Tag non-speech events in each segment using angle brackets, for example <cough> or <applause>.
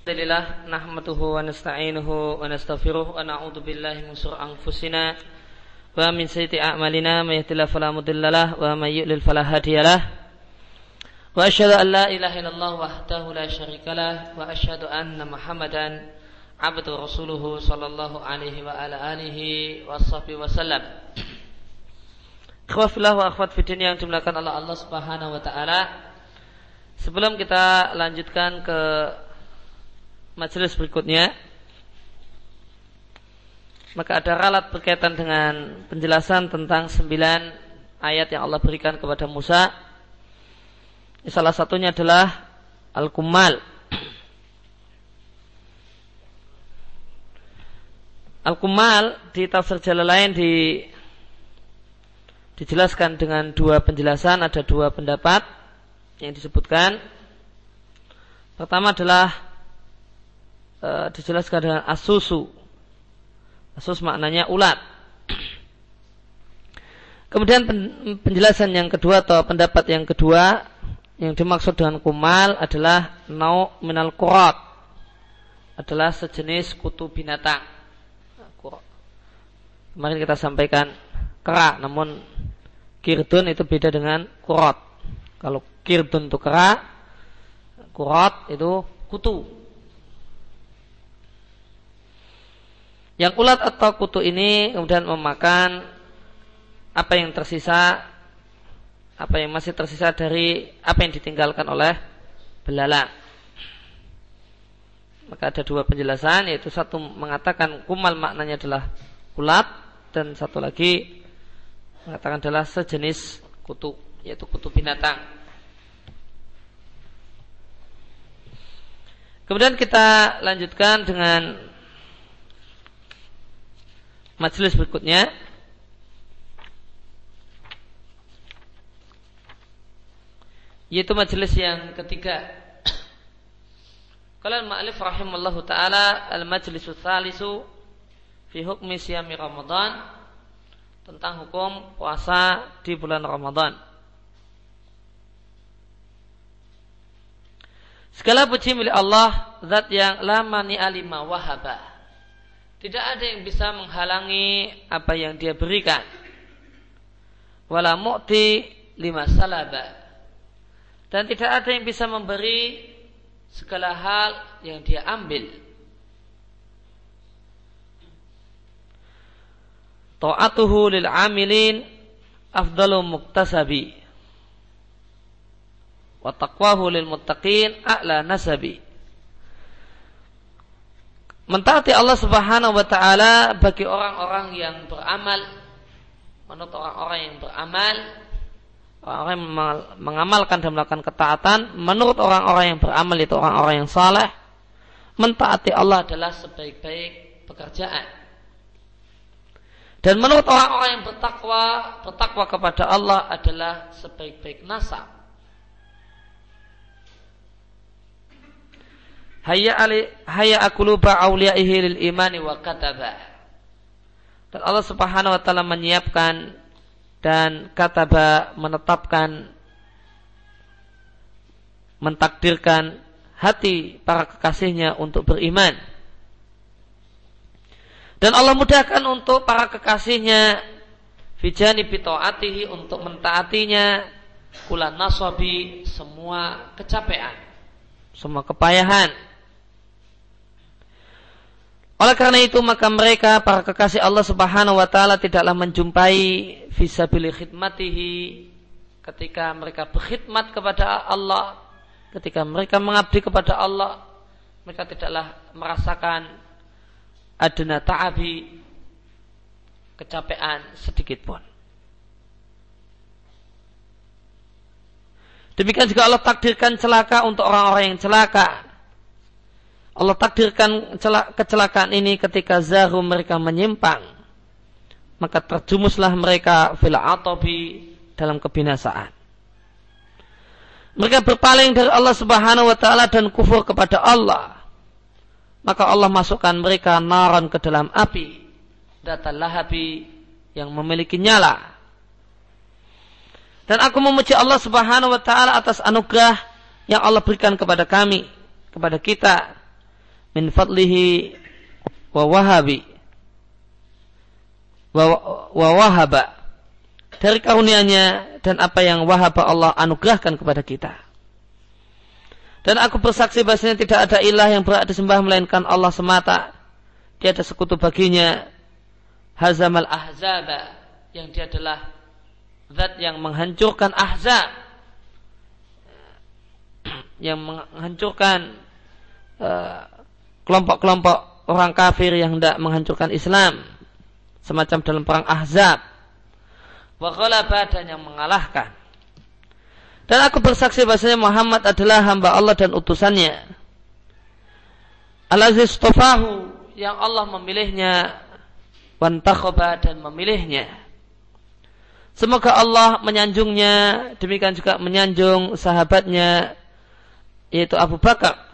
Alhamdulillah nahmaduhu wa nasta'inuhu wa nastaghfiruh wa na'udzu billahi min shururi anfusina wa min sayyiati a'malina. May yahdihillahu fala mudhillalah wa may yudlil fala hadiyalah. Wa asyhadu an la ilaha illallah wahdahu la syarikalah wa asyhadu anna muhammadan abdu rasuluhu sallallahu alaihi wa ala alihi wa sahbihi wasallam Ikhwafillah wa akhwat fidin yang dimulakan oleh Allah Subhanahu wa taala. Sebelum kita lanjutkan ke majelis berikutnya maka ada ralat berkaitan dengan penjelasan tentang sembilan ayat yang Allah berikan kepada Musa. Salah satunya adalah Al-Kumal. Al-Kumal di tafsir jalan lain di dijelaskan dengan dua penjelasan, ada dua pendapat yang disebutkan. Pertama adalah e, dijelaskan dengan asusu. Asus maknanya ulat. Kemudian penjelasan yang kedua atau pendapat yang kedua yang dimaksud dengan kumal adalah nau minal kurat adalah sejenis kutu binatang. Kemarin kita sampaikan kera, namun kirdun itu beda dengan kurat. Kalau kirdun itu kera, kurat itu kutu. Yang ulat atau kutu ini kemudian memakan apa yang tersisa, apa yang masih tersisa dari apa yang ditinggalkan oleh belalang. Maka ada dua penjelasan, yaitu satu mengatakan kumal maknanya adalah ulat dan satu lagi mengatakan adalah sejenis kutu, yaitu kutu binatang. Kemudian kita lanjutkan dengan majelis berikutnya yaitu majelis yang ketiga. Kalau al-ma'alif rahimallahu taala al-majlisu tsalisu fi hukmi siyami Ramadan tentang hukum puasa di bulan Ramadan. Segala puji milik Allah, zat yang lama ni alima wahabah tidak ada yang bisa menghalangi apa yang dia berikan. Wala mu'ti lima salaba. Dan tidak ada yang bisa memberi segala hal yang dia ambil. Ta'atuhu lil amilin afdalu muktasabi. Wa taqwahu lil muttaqin a'la nasabi. Mentaati Allah Subhanahu wa taala bagi orang-orang yang beramal. Menurut orang-orang yang beramal orang yang mengamalkan dan melakukan ketaatan menurut orang-orang yang beramal itu orang-orang yang saleh mentaati Allah adalah sebaik-baik pekerjaan. Dan menurut orang-orang yang bertakwa bertakwa kepada Allah adalah sebaik-baik nasab Hayya ali hayya akuluba auliyaihi lil imani wa kataba. Dan Allah Subhanahu wa taala menyiapkan dan kataba menetapkan mentakdirkan hati para kekasihnya untuk beriman. Dan Allah mudahkan untuk para kekasihnya fijani bitoatihi untuk mentaatinya kula nasabi semua kecapean, semua kepayahan oleh karena itu maka mereka para kekasih Allah Subhanahu wa taala tidaklah menjumpai fisabilil khidmatihi ketika mereka berkhidmat kepada Allah, ketika mereka mengabdi kepada Allah, mereka tidaklah merasakan adna ta'abi kecapean sedikit pun. Demikian juga Allah takdirkan celaka untuk orang-orang yang celaka Allah takdirkan kecelakaan ini ketika zarum mereka menyimpang. Maka terjumuslah mereka fil atobi dalam kebinasaan. Mereka berpaling dari Allah subhanahu wa ta'ala dan kufur kepada Allah. Maka Allah masukkan mereka naran ke dalam api. Data lahabi yang memiliki nyala. Dan aku memuji Allah subhanahu wa ta'ala atas anugerah yang Allah berikan kepada kami. Kepada kita min fadlihi wa wahabi wa, wa wahaba dari karunia-Nya dan apa yang wahaba Allah anugerahkan kepada kita. Dan aku bersaksi bahasanya tidak ada ilah yang berhak disembah melainkan Allah semata. Tiada sekutu baginya. Hazamal ahzaba yang dia adalah zat yang menghancurkan ahzab yang menghancurkan uh, kelompok-kelompok orang kafir yang hendak menghancurkan Islam. Semacam dalam perang Ahzab. Wa dan yang mengalahkan. Dan aku bersaksi bahasanya Muhammad adalah hamba Allah dan utusannya. Al-Aziz Tofahu yang Allah memilihnya. Wantakhoba dan memilihnya. Semoga Allah menyanjungnya demikian juga menyanjung sahabatnya yaitu Abu Bakar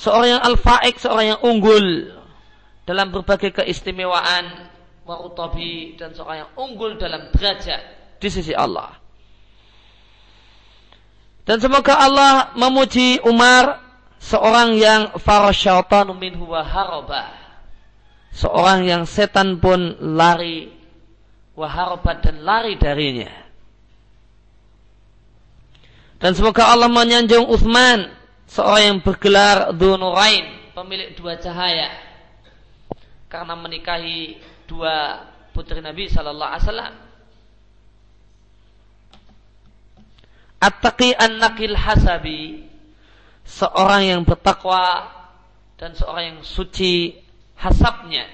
seorang yang al-faik, seorang yang unggul dalam berbagai keistimewaan warutabi dan seorang yang unggul dalam derajat di sisi Allah. Dan semoga Allah memuji Umar seorang yang farasyaitanu minhu wa haraba. Seorang yang setan pun lari waharabat dan lari darinya. Dan semoga Allah menyanjung Uthman seorang yang bergelar Dhunurain, pemilik dua cahaya, karena menikahi dua putri Nabi Sallallahu Alaihi Wasallam. At-taqi an-nakil hasabi seorang yang bertakwa dan seorang yang suci hasabnya.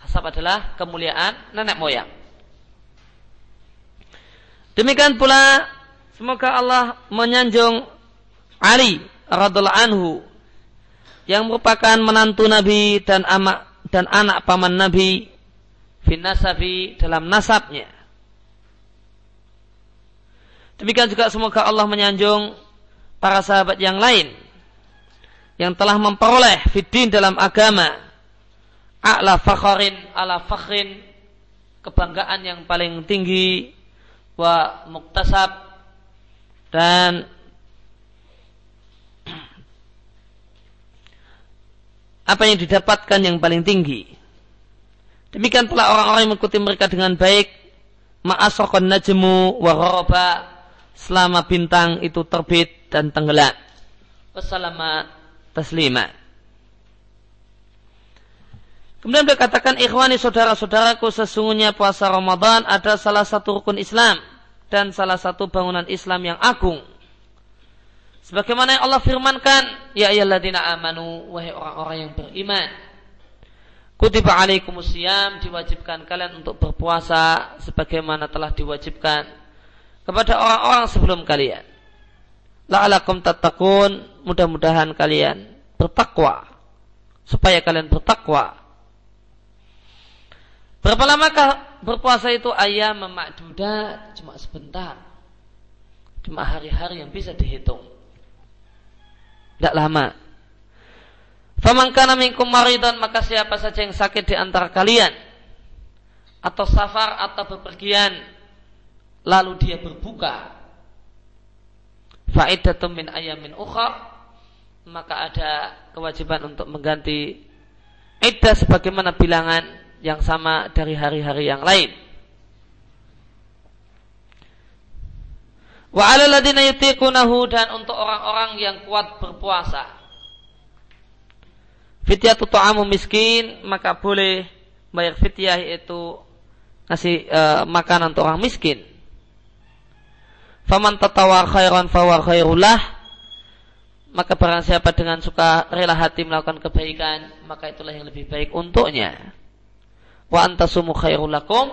Hasab adalah kemuliaan nenek moyang. Demikian pula semoga Allah menyanjung Ali radhiallahu anhu yang merupakan menantu Nabi dan amak dan anak paman Nabi fin nasabi dalam nasabnya. Demikian juga semoga Allah menyanjung para sahabat yang lain yang telah memperoleh fiddin dalam agama a'la fakharin ala fakhrin kebanggaan yang paling tinggi wa muktasab dan apa yang didapatkan yang paling tinggi. Demikian pula orang-orang yang mengikuti mereka dengan baik. Ma'asokon najmu wa selama bintang itu terbit dan tenggelam. Wassalamat taslima. Kemudian dia katakan ikhwani saudara-saudaraku sesungguhnya puasa Ramadan ada salah satu rukun Islam dan salah satu bangunan Islam yang agung Sebagaimana yang Allah firmankan, ya ayyuhalladzina amanu wahai orang-orang yang beriman. Kutiba alaikumusiyam diwajibkan kalian untuk berpuasa sebagaimana telah diwajibkan kepada orang-orang sebelum kalian. La'alakum tattaqun, mudah-mudahan kalian bertakwa supaya kalian bertakwa. Berapa lamakah berpuasa itu ayam memakduda cuma sebentar. Cuma hari-hari yang bisa dihitung. Tidak lama. Famangkana minkum maridan maka siapa saja yang sakit di antara kalian atau safar atau bepergian lalu dia berbuka faidatum min ayamin ukhra maka ada kewajiban untuk mengganti iddah sebagaimana bilangan yang sama dari hari-hari yang lain. Wa 'alal ladina yutiqunahu dan untuk orang-orang yang kuat berpuasa. Fityatu ta'amu miskin maka boleh bayar fityah itu ngasih e, makanan untuk orang miskin. Faman tatawar khairan fawar khairullah maka barang siapa dengan suka rela hati melakukan kebaikan maka itulah yang lebih baik untuknya. Wa antasumu khairul lakum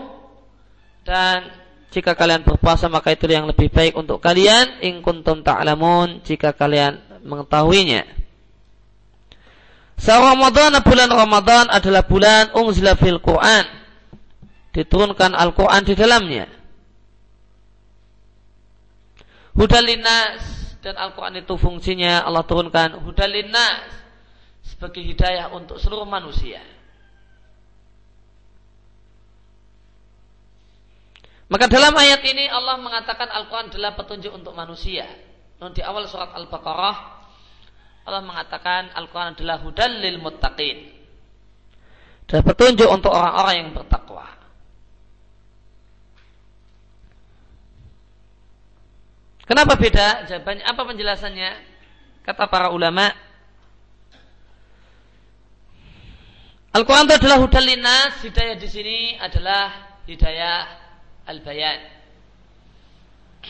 dan jika kalian berpuasa maka itu yang lebih baik untuk kalian in kuntum ta'lamun jika kalian mengetahuinya. Sa Ramadan bulan Ramadan adalah bulan unzila fil Quran. Diturunkan Al-Quran di dalamnya. Hudalinas dan Al-Quran itu fungsinya Allah turunkan hudalinas sebagai hidayah untuk seluruh manusia. Maka dalam ayat ini Allah mengatakan Al-Quran adalah petunjuk untuk manusia. Di awal surat Al-Baqarah Allah mengatakan Al-Quran adalah hudal lil muttaqin. Dan petunjuk untuk orang-orang yang bertakwa. Kenapa beda? Jawabannya apa penjelasannya? Kata para ulama, Al-Quran itu adalah hudal linas, hidayah di sini adalah hidayah al-bayan.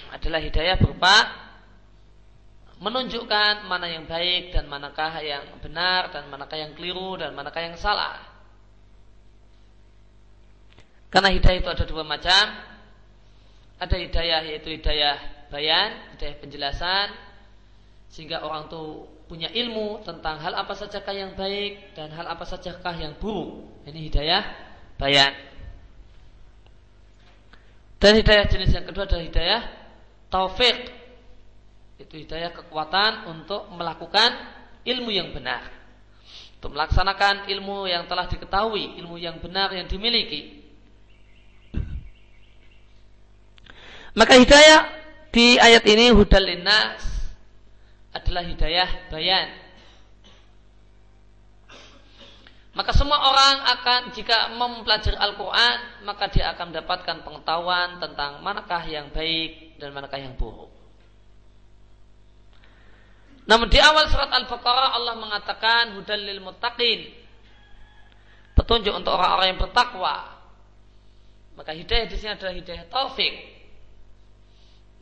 Adalah hidayah berupa menunjukkan mana yang baik dan manakah yang benar dan manakah yang keliru dan manakah yang salah. Karena hidayah itu ada dua macam. Ada hidayah yaitu hidayah bayan, hidayah penjelasan sehingga orang itu punya ilmu tentang hal apa sajakah yang baik dan hal apa sajakah yang buruk. Ini hidayah bayan. Dan hidayah jenis yang kedua adalah hidayah taufik itu hidayah kekuatan untuk melakukan ilmu yang benar. Untuk melaksanakan ilmu yang telah diketahui, ilmu yang benar yang dimiliki. Maka hidayah di ayat ini hudal linnas adalah hidayah bayan. Maka semua orang akan jika mempelajari Al-Quran maka dia akan mendapatkan pengetahuan tentang manakah yang baik dan manakah yang buruk. Namun di awal surat Al-Baqarah Allah mengatakan hudalil muttaqin. Petunjuk untuk orang-orang yang bertakwa. Maka hidayah di sini adalah hidayah taufik.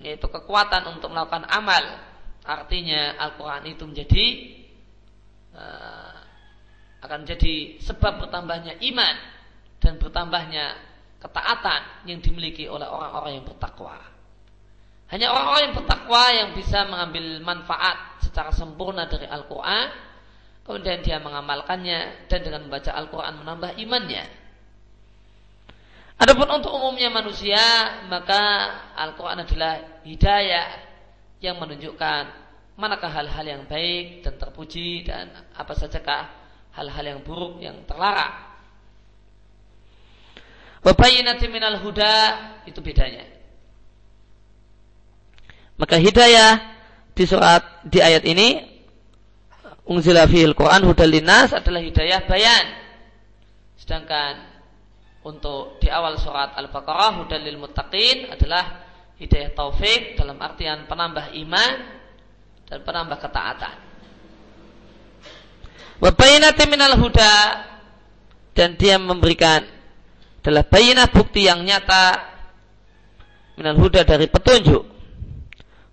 Yaitu kekuatan untuk melakukan amal. Artinya Al-Quran itu menjadi uh, akan menjadi sebab bertambahnya iman dan bertambahnya ketaatan yang dimiliki oleh orang-orang yang bertakwa. Hanya orang-orang yang bertakwa yang bisa mengambil manfaat secara sempurna dari Al-Quran, kemudian dia mengamalkannya dan dengan membaca Al-Quran menambah imannya. Adapun untuk umumnya manusia, maka Al-Quran adalah hidayah yang menunjukkan manakah hal-hal yang baik dan terpuji dan apa sajakah hal-hal yang buruk yang terlarang. Wabayinati minal huda itu bedanya. Maka hidayah di surat di ayat ini unzila fil Quran hudal linas adalah hidayah bayan. Sedangkan untuk di awal surat Al-Baqarah hudal lil muttaqin adalah hidayah taufik dalam artian penambah iman dan penambah ketaatan. Wa minal huda dan dia memberikan adalah bayinah bukti yang nyata minal huda dari petunjuk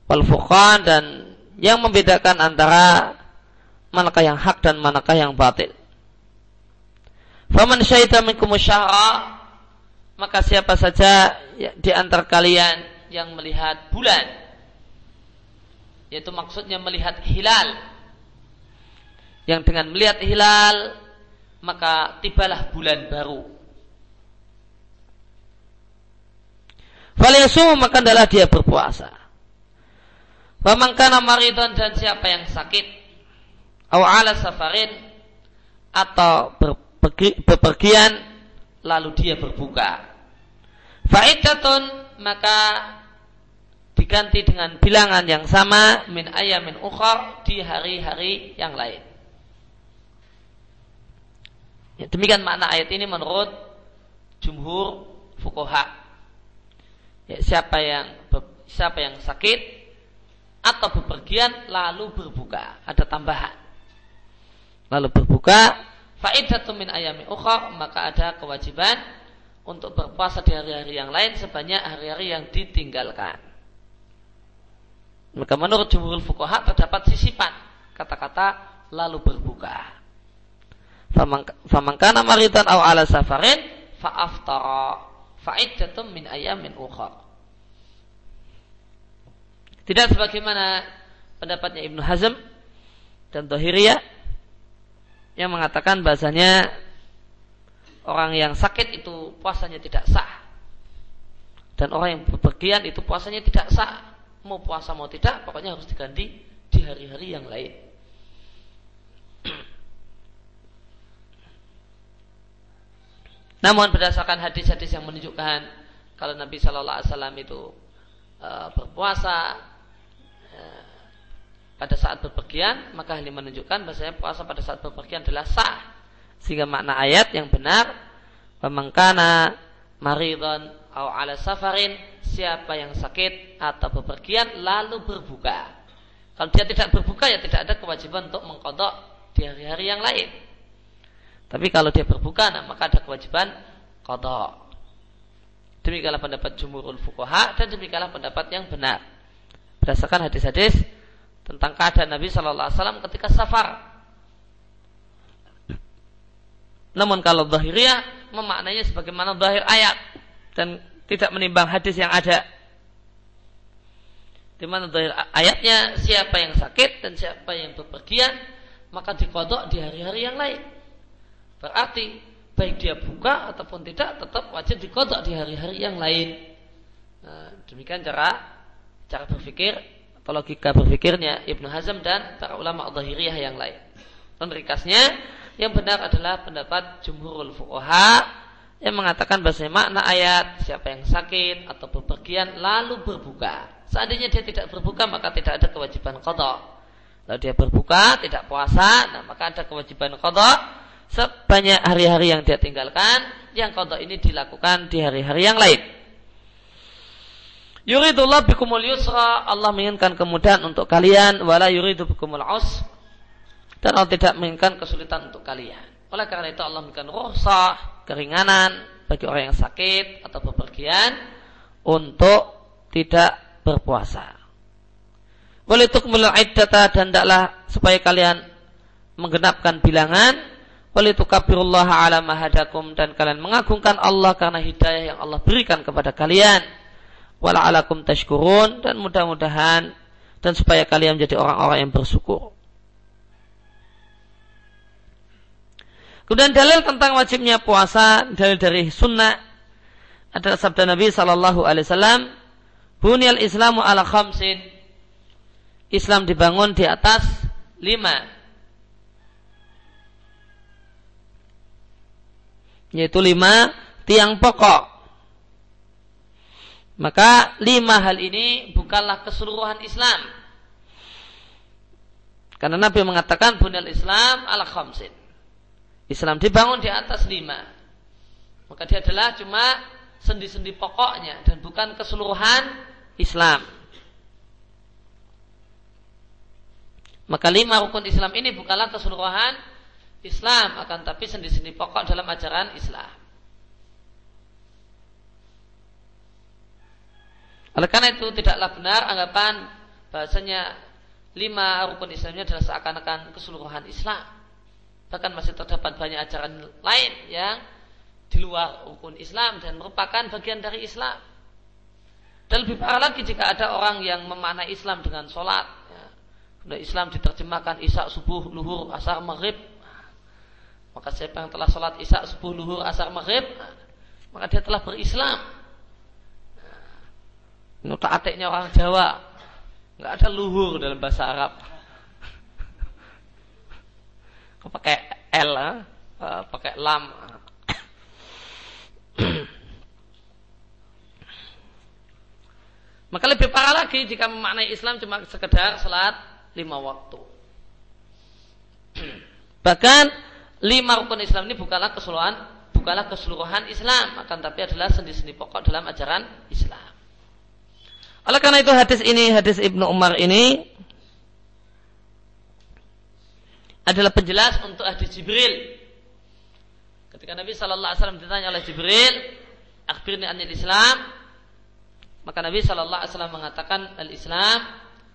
wal furqan dan yang membedakan antara manakah yang hak dan manakah yang batil. Faman syahida minkum maka siapa saja di antara kalian yang melihat bulan yaitu maksudnya melihat hilal yang dengan melihat hilal maka tibalah bulan baru Faliyasu maka adalah dia berpuasa. Pemangkana maridon dan siapa yang sakit Aw ala safarin Atau bepergian Lalu dia berbuka Fa'idatun Maka diganti dengan bilangan yang sama min ayamin ukhar di hari-hari yang lain. Ya, demikian makna ayat ini menurut jumhur fukoha. Ya, siapa yang siapa yang sakit atau bepergian lalu berbuka. Ada tambahan. Lalu berbuka faidatu min ayami ukhra maka ada kewajiban untuk berpuasa di hari-hari yang lain sebanyak hari-hari yang ditinggalkan. Maka menurut jumhur fuqaha terdapat sisipan kata-kata lalu berbuka. Famangkana maritan aw ala safarin fa'aftara fa'iddatum min ayamin ukhra. Tidak sebagaimana pendapatnya Ibnu Hazm dan Tohiriyah yang mengatakan bahasanya orang yang sakit itu puasanya tidak sah. Dan orang yang bepergian itu puasanya tidak sah. Mau puasa mau tidak, pokoknya harus diganti di hari-hari yang lain. <clears throat> Namun berdasarkan hadis-hadis yang menunjukkan kalau Nabi Shallallahu Alaihi Wasallam itu uh, berpuasa pada saat bepergian, maka ini menunjukkan bahasanya puasa pada saat bepergian adalah sah. Sehingga makna ayat yang benar, pemengkana maridon atau ala safarin, siapa yang sakit atau bepergian lalu berbuka. Kalau dia tidak berbuka ya tidak ada kewajiban untuk mengkodok di hari-hari yang lain. Tapi kalau dia berbuka, nah, maka ada kewajiban kodok. Demikianlah pendapat jumhurul fuqaha dan demikianlah pendapat yang benar. Berdasarkan hadis-hadis tentang keadaan Nabi Shallallahu Alaihi Wasallam ketika safar. Namun kalau zahiriyah memaknainya sebagaimana zahir ayat dan tidak menimbang hadis yang ada. Di mana zahir ayatnya siapa yang sakit dan siapa yang bepergian maka dikodok di hari-hari yang lain. Berarti baik dia buka ataupun tidak tetap wajib dikodok di hari-hari yang lain. Nah, demikian cara cara berpikir atau logika berpikirnya Ibnu Hazm dan para ulama zahiriyah yang lain. Dan ringkasnya yang benar adalah pendapat jumhurul fuqaha yang mengatakan bahasa makna ayat siapa yang sakit atau bepergian lalu berbuka. Seandainya dia tidak berbuka maka tidak ada kewajiban qada. Lalu dia berbuka tidak puasa, nah maka ada kewajiban qada sebanyak hari-hari yang dia tinggalkan yang qada ini dilakukan di hari-hari yang lain. Yuridullah bikumul yusra, Allah menginginkan kemudahan untuk kalian, wala yuridu bikumul us, dan Allah tidak menginginkan kesulitan untuk kalian. Oleh karena itu Allah memberikan ruhsah, keringanan bagi orang yang sakit atau bepergian untuk tidak berpuasa. Walitukmul iddata dan tidaklah supaya kalian menggenapkan bilangan walitukabirullah ala mahadakum dan kalian mengagungkan Allah karena hidayah yang Allah berikan kepada kalian wala'alakum tashkurun dan mudah-mudahan dan supaya kalian menjadi orang-orang yang bersyukur. Kemudian dalil tentang wajibnya puasa dalil dari sunnah adalah sabda Nabi Shallallahu Alaihi Wasallam, "Bunyal Islamu ala khamsin." Islam dibangun di atas lima, yaitu lima tiang pokok. Maka lima hal ini bukanlah keseluruhan Islam. Karena Nabi mengatakan bunyal Islam ala khamsin. Islam dibangun di atas lima. Maka dia adalah cuma sendi-sendi pokoknya dan bukan keseluruhan Islam. Maka lima rukun Islam ini bukanlah keseluruhan Islam akan tapi sendi-sendi pokok dalam ajaran Islam. Oleh karena itu tidaklah benar anggapan bahasanya lima rukun Islamnya adalah seakan-akan keseluruhan Islam. Bahkan masih terdapat banyak ajaran lain yang di luar rukun Islam dan merupakan bagian dari Islam. Dan lebih parah lagi jika ada orang yang memaknai Islam dengan sholat. Ya. Islam diterjemahkan isak subuh, luhur, asar, maghrib. Maka siapa yang telah sholat isak subuh, luhur, asar, maghrib, maka dia telah berislam. Nuta atiknya orang Jawa. Nggak ada luhur dalam bahasa Arab. Pakai L, uh, pakai lam. Maka lebih parah lagi jika memaknai Islam cuma sekedar salat lima waktu. Bahkan lima rukun Islam ini bukanlah keseluruhan, bukanlah keseluruhan Islam, akan tapi adalah sendi-sendi pokok dalam ajaran Islam. Oleh karena itu hadis ini, hadis Ibnu Umar ini adalah penjelas untuk hadis Jibril. Ketika Nabi Shallallahu Alaihi Wasallam ditanya oleh Jibril, akhirnya anil Islam, maka Nabi Shallallahu Alaihi Wasallam mengatakan al Islam,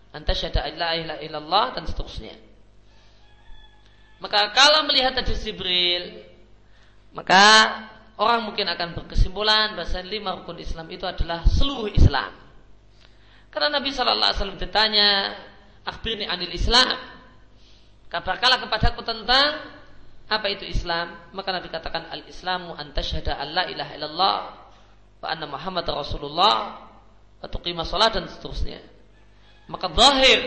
anta syada ilaha illallah dan seterusnya. Maka kalau melihat hadis Jibril, maka orang mungkin akan berkesimpulan bahwa lima rukun Islam itu adalah seluruh Islam. Karena Nabi Shallallahu Alaihi Wasallam ditanya, akhbirni anil Islam. Kabarkanlah kepadaku tentang apa itu Islam. Maka Nabi katakan al Islamu antasyhada alla ilaha illallah wa anna Muhammad Rasulullah wa tuqima salat dan seterusnya. Maka zahir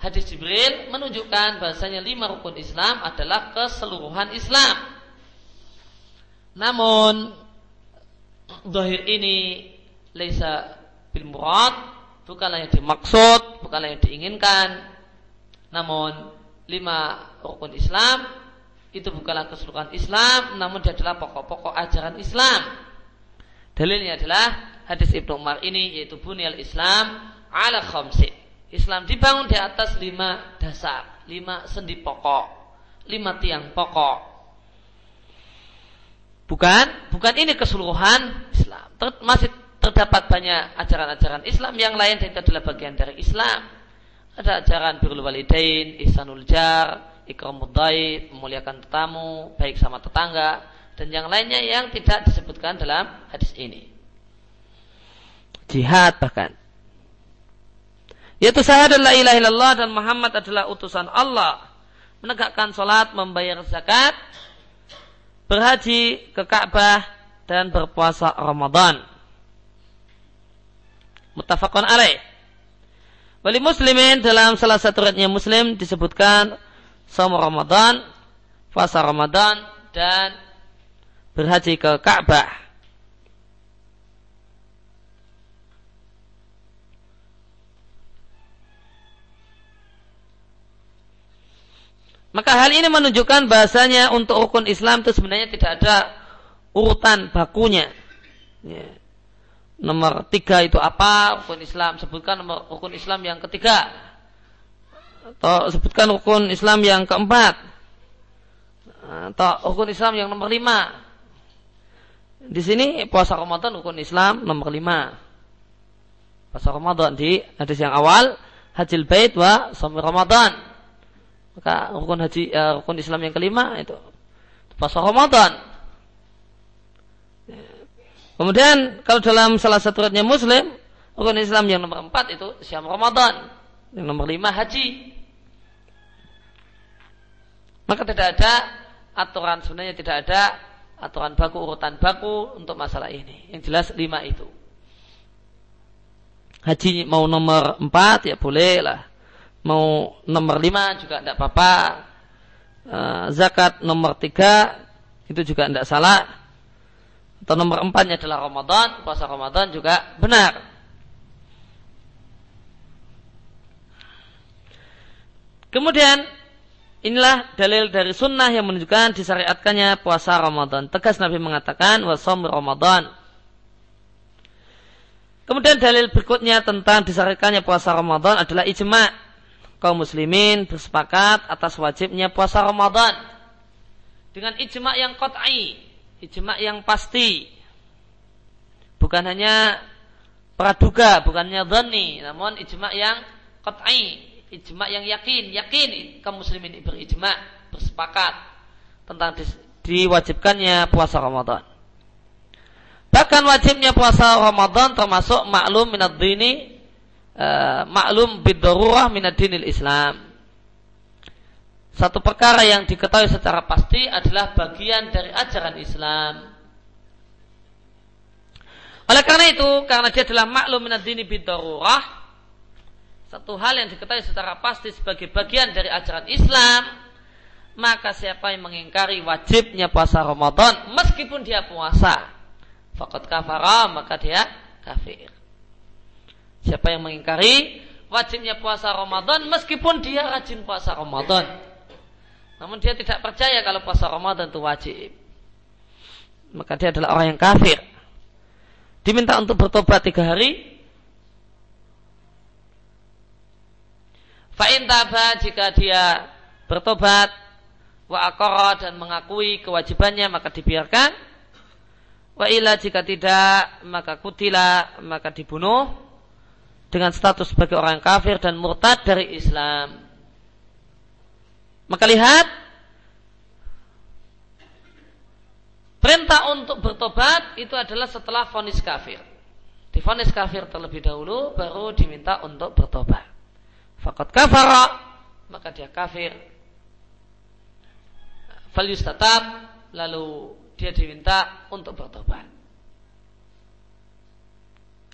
hadis Jibril menunjukkan bahasanya lima rukun Islam adalah keseluruhan Islam. Namun zahir ini laisa bil murad bukanlah yang dimaksud, bukanlah yang diinginkan. Namun lima rukun Islam itu bukanlah keseluruhan Islam, namun dia adalah pokok-pokok ajaran Islam. Dalilnya adalah hadis Ibnu Umar ini yaitu bunyal Islam ala khamsin. Islam dibangun di atas lima dasar, lima sendi pokok, lima tiang pokok. Bukan, bukan ini keseluruhan Islam. Ter, masih terdapat banyak ajaran-ajaran Islam yang lain dan itu adalah bagian dari Islam. Ada ajaran birrul walidain, ihsanul jar, ikramud memuliakan tetamu, baik sama tetangga, dan yang lainnya yang tidak disebutkan dalam hadis ini. Jihad bahkan. Yaitu syahadat la ilaha illallah dan Muhammad adalah utusan Allah. Menegakkan sholat, membayar zakat, berhaji ke Ka'bah, dan berpuasa Ramadan. Muttafaqun alaih. Wali muslimin dalam salah satu riwayatnya muslim disebutkan sama Ramadan, puasa Ramadan dan berhaji ke Ka'bah. Maka hal ini menunjukkan bahasanya untuk rukun Islam itu sebenarnya tidak ada urutan bakunya. Ya. Nomor tiga itu apa? Rukun Islam. Sebutkan nomor rukun Islam yang ketiga. Atau sebutkan rukun Islam yang keempat. Atau rukun Islam yang nomor lima. Di sini puasa Ramadan rukun Islam nomor lima. Puasa Ramadan di hadis yang awal hajil bait wa sami Ramadan maka rukun haji uh, rukun Islam yang kelima itu puasa Ramadan Kemudian kalau dalam salah satu ratnya Muslim, rukun Islam yang nomor empat itu siam Ramadan, yang nomor lima haji. Maka tidak ada aturan sebenarnya tidak ada aturan baku urutan baku untuk masalah ini. Yang jelas lima itu. Haji mau nomor empat ya boleh lah. Mau nomor lima juga tidak apa-apa. Uh, zakat nomor tiga itu juga tidak salah atau nomor empatnya adalah Ramadan, puasa Ramadan juga benar. Kemudian inilah dalil dari sunnah yang menunjukkan disyariatkannya puasa Ramadan. Tegas Nabi mengatakan wasom Ramadan. Kemudian dalil berikutnya tentang disyariatkannya puasa Ramadan adalah ijma' kaum muslimin bersepakat atas wajibnya puasa Ramadan dengan ijma' yang qat'i ijma yang pasti. Bukan hanya praduga, bukannya dhani, namun ijma yang qat'i, ijma yang yakin, yakin kaum muslimin berijma, bersepakat tentang diwajibkannya puasa Ramadan. Bahkan wajibnya puasa Ramadan termasuk maklum minad dini, uh, maklum bidururah minad dinil Islam satu perkara yang diketahui secara pasti adalah bagian dari ajaran Islam. Oleh karena itu, karena dia adalah maklum minad dini bidarurah, satu hal yang diketahui secara pasti sebagai bagian dari ajaran Islam, maka siapa yang mengingkari wajibnya puasa Ramadan meskipun dia puasa, fakat kafara maka dia kafir. Siapa yang mengingkari wajibnya puasa Ramadan meskipun dia rajin puasa Ramadan, namun dia tidak percaya kalau puasa Ramadan itu wajib. Maka dia adalah orang yang kafir. Diminta untuk bertobat tiga hari. Fa'in taba jika dia bertobat wa dan mengakui kewajibannya maka dibiarkan. Wa ila jika tidak maka kutila maka dibunuh dengan status sebagai orang kafir dan murtad dari Islam. Maka lihat perintah untuk bertobat itu adalah setelah vonis kafir. Di vonis kafir terlebih dahulu baru diminta untuk bertobat. Fakat kafara maka dia kafir. Falius tetap lalu dia diminta untuk bertobat.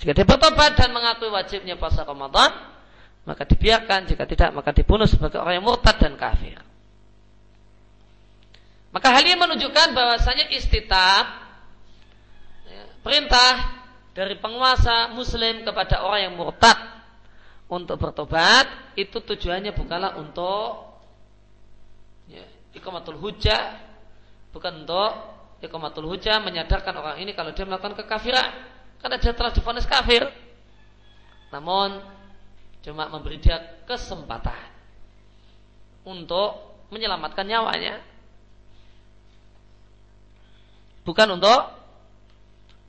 Jika dia bertobat dan mengakui wajibnya puasa Ramadan, maka dibiarkan, jika tidak maka dibunuh sebagai orang yang murtad dan kafir. Maka hal ini menunjukkan bahwasanya istitab ya, perintah dari penguasa muslim kepada orang yang murtad untuk bertobat itu tujuannya bukanlah untuk ya, ikomatul hujah bukan untuk ikomatul hujah menyadarkan orang ini kalau dia melakukan kekafiran karena dia telah difonis kafir namun cuma memberi dia kesempatan untuk menyelamatkan nyawanya bukan untuk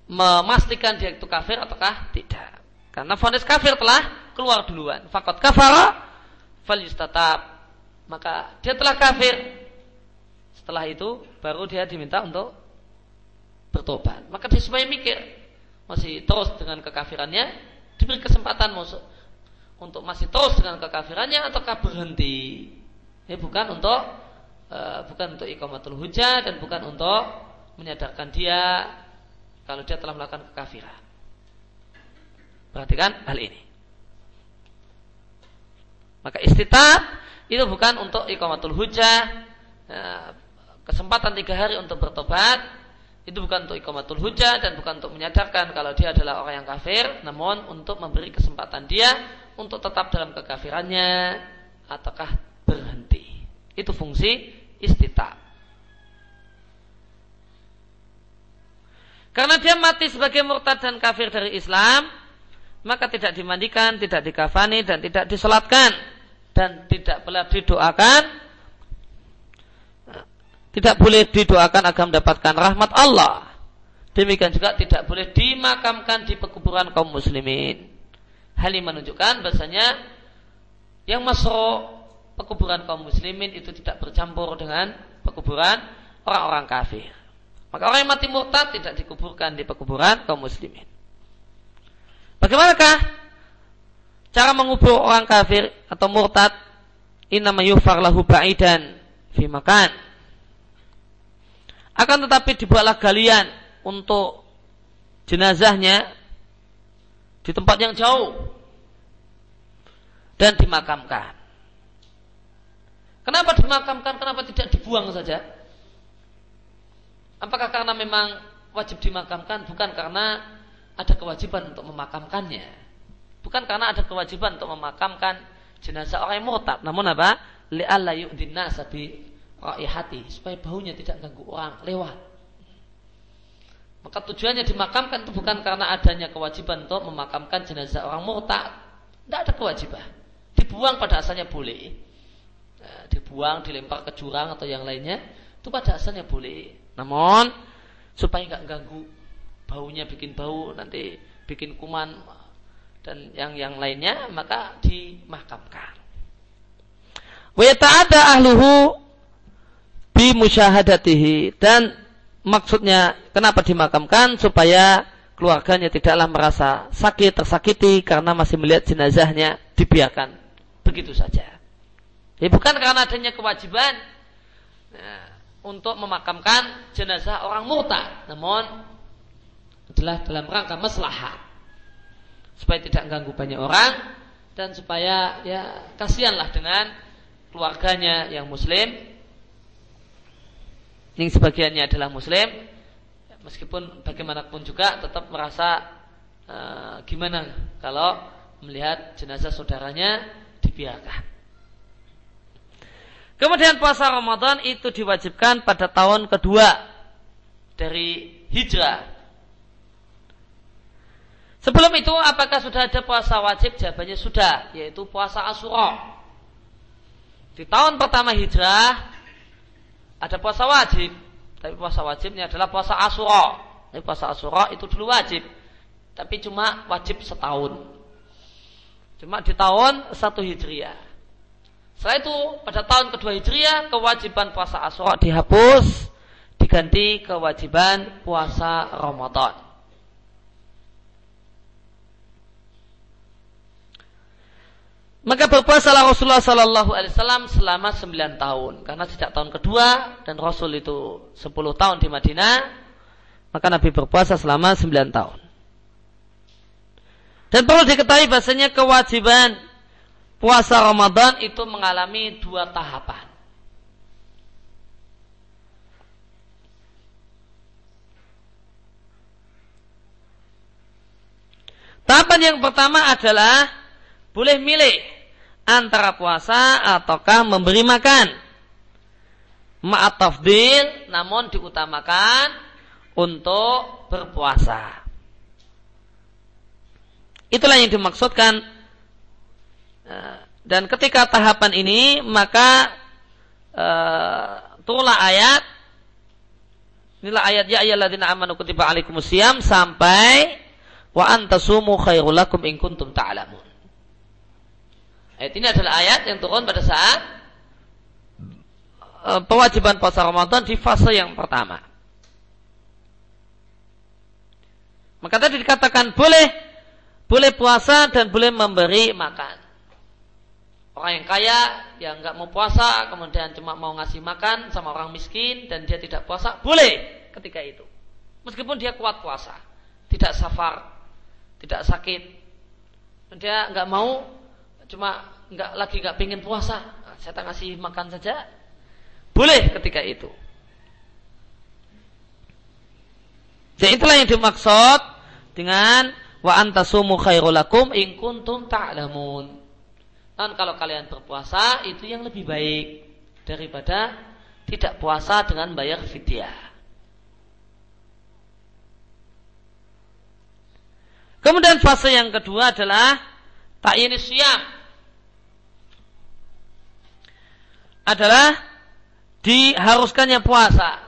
memastikan dia itu kafir ataukah tidak karena fonis kafir telah keluar duluan. Fakot kafara tetap Maka dia telah kafir. Setelah itu baru dia diminta untuk bertobat. Maka dia supaya mikir masih terus dengan kekafirannya diberi kesempatan musuh untuk masih terus dengan kekafirannya ataukah berhenti. Ya bukan untuk uh, bukan untuk iqamatul hujah dan bukan untuk menyadarkan dia kalau dia telah melakukan kekafiran. Perhatikan hal ini. Maka istitab itu bukan untuk iqamatul hujah, ya, kesempatan tiga hari untuk bertobat, itu bukan untuk iqamatul hujah dan bukan untuk menyadarkan kalau dia adalah orang yang kafir, namun untuk memberi kesempatan dia untuk tetap dalam kekafirannya ataukah berhenti. Itu fungsi istitab. Karena dia mati sebagai murtad dan kafir dari Islam, maka tidak dimandikan, tidak dikafani dan tidak disolatkan dan tidak boleh didoakan tidak boleh didoakan agar mendapatkan rahmat Allah. Demikian juga tidak boleh dimakamkan di pekuburan kaum muslimin. Hal ini menunjukkan bahasanya yang masuk pekuburan kaum muslimin itu tidak bercampur dengan pekuburan orang-orang kafir. Maka orang yang mati murtad tidak dikuburkan di pekuburan kaum muslimin. Bagaimanakah cara mengubur orang kafir atau murtad? Inna yufar lahu ba'idan fi makan. Akan tetapi dibuatlah galian untuk jenazahnya di tempat yang jauh dan dimakamkan. Kenapa dimakamkan? Kenapa tidak dibuang saja? Apakah karena memang wajib dimakamkan? Bukan karena ada kewajiban untuk memakamkannya. Bukan karena ada kewajiban untuk memakamkan jenazah orang yang murtad. Namun apa? Li'alla yu'din nasa bi hati supaya baunya tidak ganggu orang lewat. Maka tujuannya dimakamkan itu bukan karena adanya kewajiban untuk memakamkan jenazah orang murtad. Tidak ada kewajiban. Dibuang pada asalnya boleh. Nah, dibuang, dilempar ke jurang atau yang lainnya, itu pada asalnya boleh. Namun supaya nggak ganggu baunya bikin bau nanti bikin kuman dan yang yang lainnya maka dimakamkan. Wa ada ahluhu bi musyahadatihi. Dan maksudnya kenapa dimakamkan? Supaya keluarganya tidaklah merasa sakit tersakiti karena masih melihat jenazahnya dibiarkan. Begitu saja. Ya bukan karena adanya kewajiban nah, untuk memakamkan jenazah orang murtad, namun adalah dalam rangka maslahat supaya tidak ganggu banyak orang dan supaya ya kasihanlah dengan keluarganya yang muslim yang sebagiannya adalah muslim meskipun bagaimanapun juga tetap merasa uh, gimana kalau melihat jenazah saudaranya dibiarkan Kemudian puasa Ramadan itu diwajibkan pada tahun kedua dari hijrah Sebelum itu apakah sudah ada puasa wajib? Jawabannya sudah, yaitu puasa Asyura. Di tahun pertama hijrah ada puasa wajib, tapi puasa wajibnya adalah puasa Asyura. Tapi puasa Asyura itu dulu wajib, tapi cuma wajib setahun. Cuma di tahun satu hijriah. Setelah itu pada tahun kedua hijriah kewajiban puasa Asyura dihapus, diganti kewajiban puasa Ramadan. Maka berpuasalah Rasulullah Sallallahu Alaihi Wasallam selama 9 tahun. Karena sejak tahun kedua dan Rasul itu 10 tahun di Madinah, maka Nabi berpuasa selama 9 tahun. Dan perlu diketahui bahasanya kewajiban puasa Ramadan itu mengalami dua tahapan. Tahapan yang pertama adalah boleh milih antara puasa ataukah memberi makan. Ma'at tafdil namun diutamakan untuk berpuasa. Itulah yang dimaksudkan eh, dan ketika tahapan ini maka turunlah ayat inilah ayat ya ayyuhalladzina amanu kutiba alaikumusiyam sampai wa antasumu khairul lakum in kuntum. Ayat ini adalah ayat yang turun pada saat uh, pewajiban puasa Ramadan di fase yang pertama. Maka tadi dikatakan boleh boleh puasa dan boleh memberi makan. Orang yang kaya yang nggak mau puasa kemudian cuma mau ngasih makan sama orang miskin dan dia tidak puasa boleh ketika itu. Meskipun dia kuat puasa, tidak safar, tidak sakit, dia nggak mau cuma nggak lagi nggak pingin puasa, saya tak ngasih makan saja boleh ketika itu. Jadi itulah yang dimaksud dengan wa antasumu khairulakum in kuntum ta'lamun. Dan kalau kalian berpuasa itu yang lebih baik daripada tidak puasa dengan bayar fidyah. Kemudian fase yang kedua adalah ta'yin siam. Adalah diharuskannya puasa.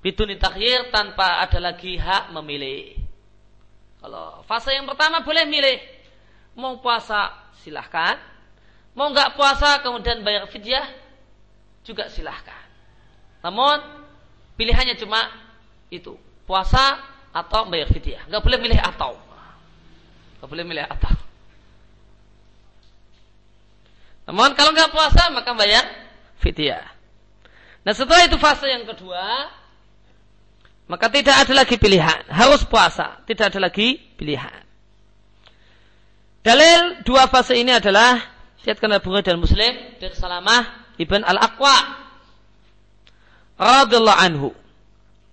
Biduni takhir tanpa ada lagi hak memilih. Kalau fase yang pertama boleh milih. Mau puasa silahkan Mau nggak puasa kemudian bayar fidyah juga silahkan. Namun pilihannya cuma itu puasa atau bayar fidyah. Nggak boleh milih atau. Nggak boleh milih atau. Namun kalau nggak puasa maka bayar fidyah. Nah setelah itu fase yang kedua maka tidak ada lagi pilihan. Harus puasa. Tidak ada lagi pilihan. Dalil dua fase ini adalah oleh Bukhari dan Muslim dari Salamah Ibn Al-Aqwa radhiyallahu anhu.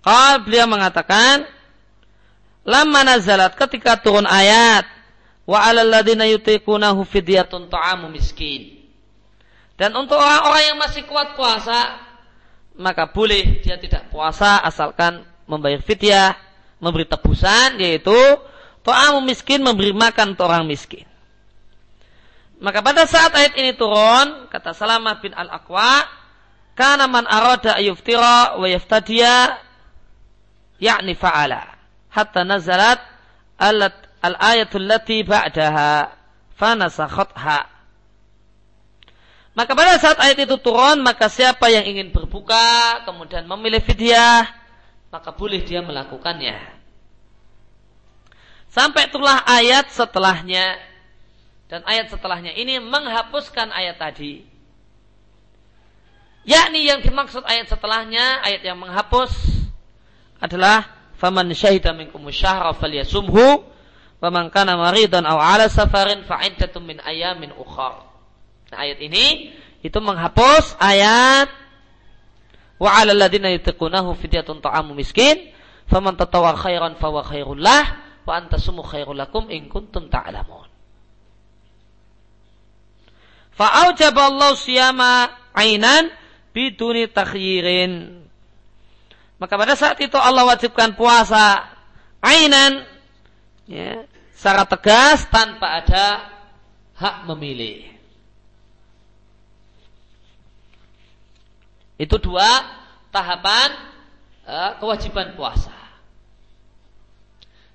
Qal beliau mengatakan Lama nazalat ketika turun ayat wa 'alal ladzina yutiqunahu fidyatun ta'amu miskin. Dan untuk orang-orang yang masih kuat puasa maka boleh dia tidak puasa asalkan membayar fidyah, memberi tebusan yaitu ta'amu miskin memberi makan untuk orang miskin. Maka pada saat ayat ini turun, kata Salamah bin Al-Aqwa, kana man arada ayuftira wa yaftadiya yakni fa'ala hatta nazalat al-ayatul lati ba'daha fanasakhatha maka pada saat ayat itu turun maka siapa yang ingin berbuka kemudian memilih fidyah maka boleh dia melakukannya sampai itulah ayat setelahnya dan ayat setelahnya ini menghapuskan ayat tadi. Yakni yang dimaksud ayat setelahnya, ayat yang menghapus adalah faman syahida minkum syahra falyasumhu wa man kana maridan aw ala safarin min ayamin ukhra. Nah, ayat ini itu menghapus ayat wa 'alal ladzina yutiqunahu fidyatun ta'amu miskin faman tatawwa khairan fa wa khairul lah wa antasumu khairul lakum in kuntum ta'lamun. Fa'aujaballahu siyama ainan biduni takhyirin. Maka pada saat itu Allah wajibkan puasa ainan ya, secara tegas tanpa ada hak memilih. Itu dua tahapan uh, kewajiban puasa.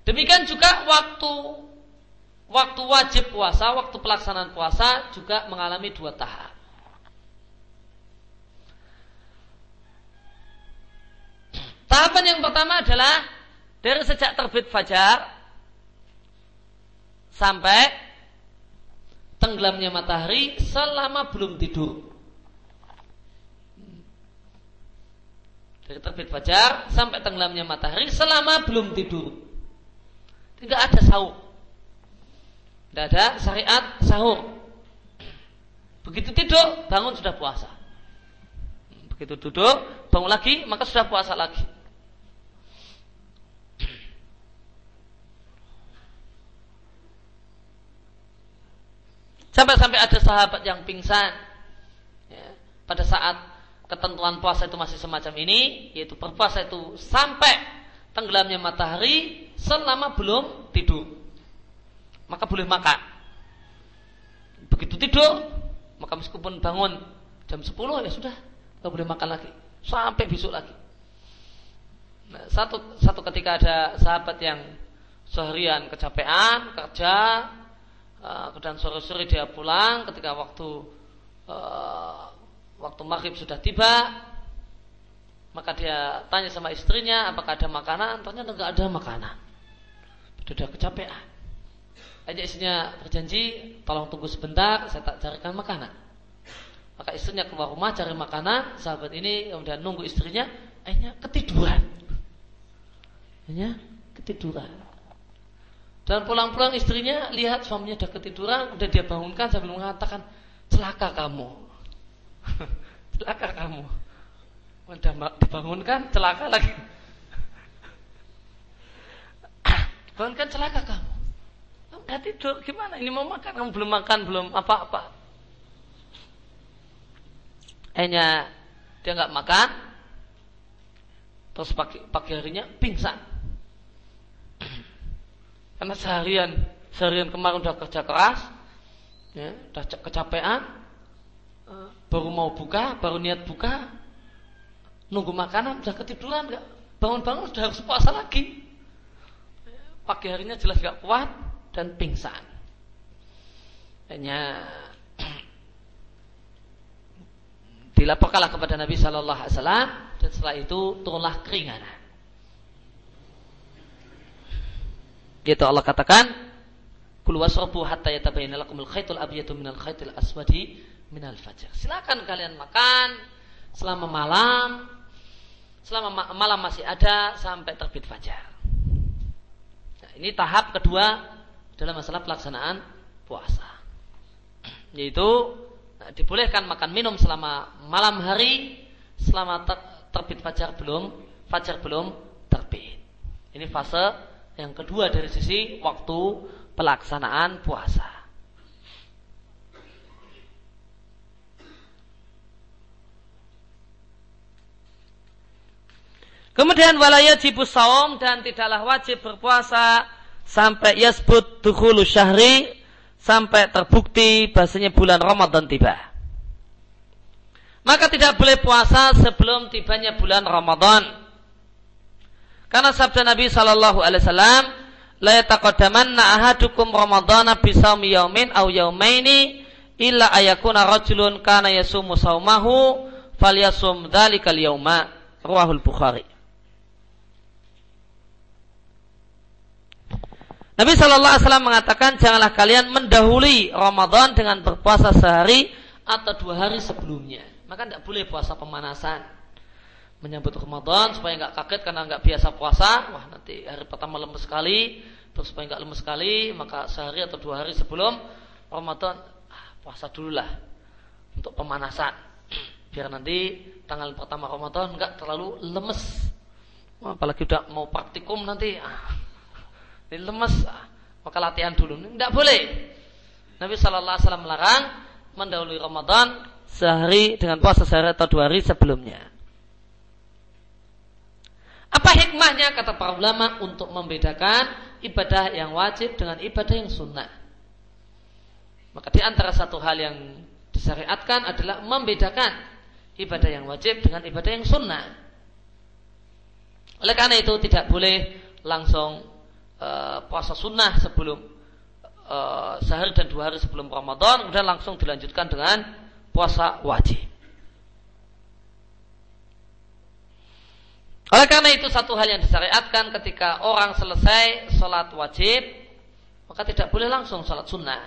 Demikian juga waktu waktu wajib puasa, waktu pelaksanaan puasa juga mengalami dua tahap. Tahapan yang pertama adalah dari sejak terbit fajar sampai tenggelamnya matahari selama belum tidur. Dari terbit fajar sampai tenggelamnya matahari selama belum tidur. Tidak ada sahur. Tidak ada syariat sahur. Begitu tidur, bangun sudah puasa. Begitu duduk, bangun lagi, maka sudah puasa lagi. ada sahabat yang pingsan ya, pada saat ketentuan puasa itu masih semacam ini, yaitu berpuasa itu sampai tenggelamnya matahari selama belum tidur. Maka boleh makan. Begitu tidur, maka meskipun bangun jam 10 ya sudah, nggak boleh makan lagi sampai besok lagi. Nah, satu satu ketika ada sahabat yang seharian kecapean kerja uh, dan sore-sore dia pulang ketika waktu uh, waktu maghrib sudah tiba maka dia tanya sama istrinya apakah ada makanan? Ternyata nggak ada makanan. Sudah kecapean. Aja istrinya berjanji tolong tunggu sebentar saya tak carikan makanan. Maka istrinya keluar rumah cari makanan sahabat ini kemudian nunggu istrinya akhirnya ketiduran. Akhirnya ketiduran. Dan pulang-pulang istrinya lihat suaminya sudah ketiduran, udah dia bangunkan sambil mengatakan, celaka kamu. <laughs> celaka kamu. Udah dibangunkan, celaka lagi. <coughs> Bangunkan celaka kamu. Kamu udah tidur, gimana? Ini mau makan, kamu belum makan, belum apa-apa. Akhirnya dia nggak makan, terus pagi, pagi harinya pingsan. Karena seharian seharian kemarin udah kerja keras, ya, udah kecapean, baru mau buka, baru niat buka, nunggu makanan, udah ketiduran, nggak bangun-bangun sudah harus puasa lagi. Pagi harinya jelas gak kuat dan pingsan. Hanya <clears throat> dilaporkanlah kepada Nabi Shallallahu Alaihi Wasallam dan setelah itu turunlah keringanan. Gitu Allah katakan, "Kul wasrabu hatta yatabayyana lakumul khaitul abyadu minal khaitil aswadi minal fajr." Silakan kalian makan selama malam selama malam masih ada sampai terbit fajar. Nah, ini tahap kedua dalam masalah pelaksanaan puasa. <clears throat> Yaitu nah, dibolehkan makan minum selama malam hari selama ter terbit fajar belum fajar belum terbit. Ini fase yang kedua dari sisi waktu pelaksanaan puasa. Kemudian walaya jibus saum dan tidaklah wajib berpuasa sampai yasbut dukhulu syahri sampai terbukti bahasanya bulan Ramadan tiba. Maka tidak boleh puasa sebelum tibanya bulan Ramadan. Karena sabda Nabi Shallallahu Alaihi Wasallam, la yataqaddamanna ahadukum ramadhana bisawmi yaumin aw yaumaini illa ayakuna rajulun kana yasumu saumahu falyasum dzalikal yauma ruahul Bukhari. Nabi Shallallahu Alaihi Wasallam mengatakan janganlah kalian mendahului Ramadan dengan berpuasa sehari atau dua hari sebelumnya. Maka tidak boleh puasa pemanasan menyambut Ramadan supaya nggak kaget karena nggak biasa puasa. Wah nanti hari pertama lemes sekali, terus supaya nggak lemes sekali, maka sehari atau dua hari sebelum Ramadan ah, puasa dulu lah untuk pemanasan. <clears throat> Biar nanti tanggal pertama Ramadan nggak terlalu lemes. Apalagi udah mau praktikum nanti, ah, ini lemes, ah, maka latihan dulu. Nggak boleh. Nabi Shallallahu Alaihi Wasallam melarang mendahului Ramadan sehari dengan puasa sehari atau dua hari sebelumnya. Apa hikmahnya kata para ulama untuk membedakan ibadah yang wajib dengan ibadah yang sunnah? Maka di antara satu hal yang disyariatkan adalah membedakan ibadah yang wajib dengan ibadah yang sunnah. Oleh karena itu tidak boleh langsung uh, puasa sunnah sebelum uh, sehari dan dua hari sebelum Ramadan, kemudian langsung dilanjutkan dengan puasa wajib. Oleh karena itu satu hal yang disyariatkan ketika orang selesai sholat wajib, maka tidak boleh langsung sholat sunnah.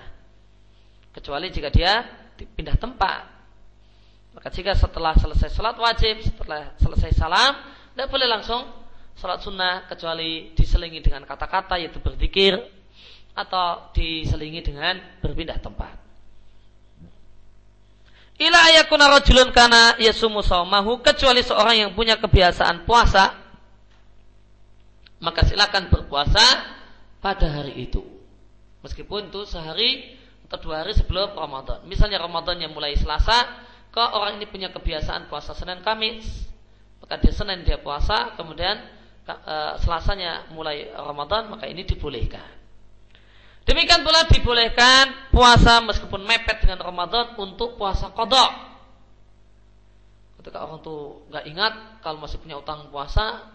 Kecuali jika dia pindah tempat. Maka jika setelah selesai sholat wajib, setelah selesai salam, tidak boleh langsung sholat sunnah kecuali diselingi dengan kata-kata yaitu berzikir atau diselingi dengan berpindah tempat. Ila ayakuna rajulun kana yasumu saumahu kecuali seorang yang punya kebiasaan puasa maka silakan berpuasa pada hari itu. Meskipun itu sehari atau dua hari sebelum Ramadan. Misalnya Ramadan yang mulai Selasa, kalau orang ini punya kebiasaan puasa Senin Kamis, maka dia Senin dia puasa, kemudian Selasanya mulai Ramadan, maka ini dibolehkan. Demikian pula dibolehkan puasa meskipun mepet dengan Ramadan untuk puasa kodok. Ketika orang tuh nggak ingat kalau masih punya utang puasa,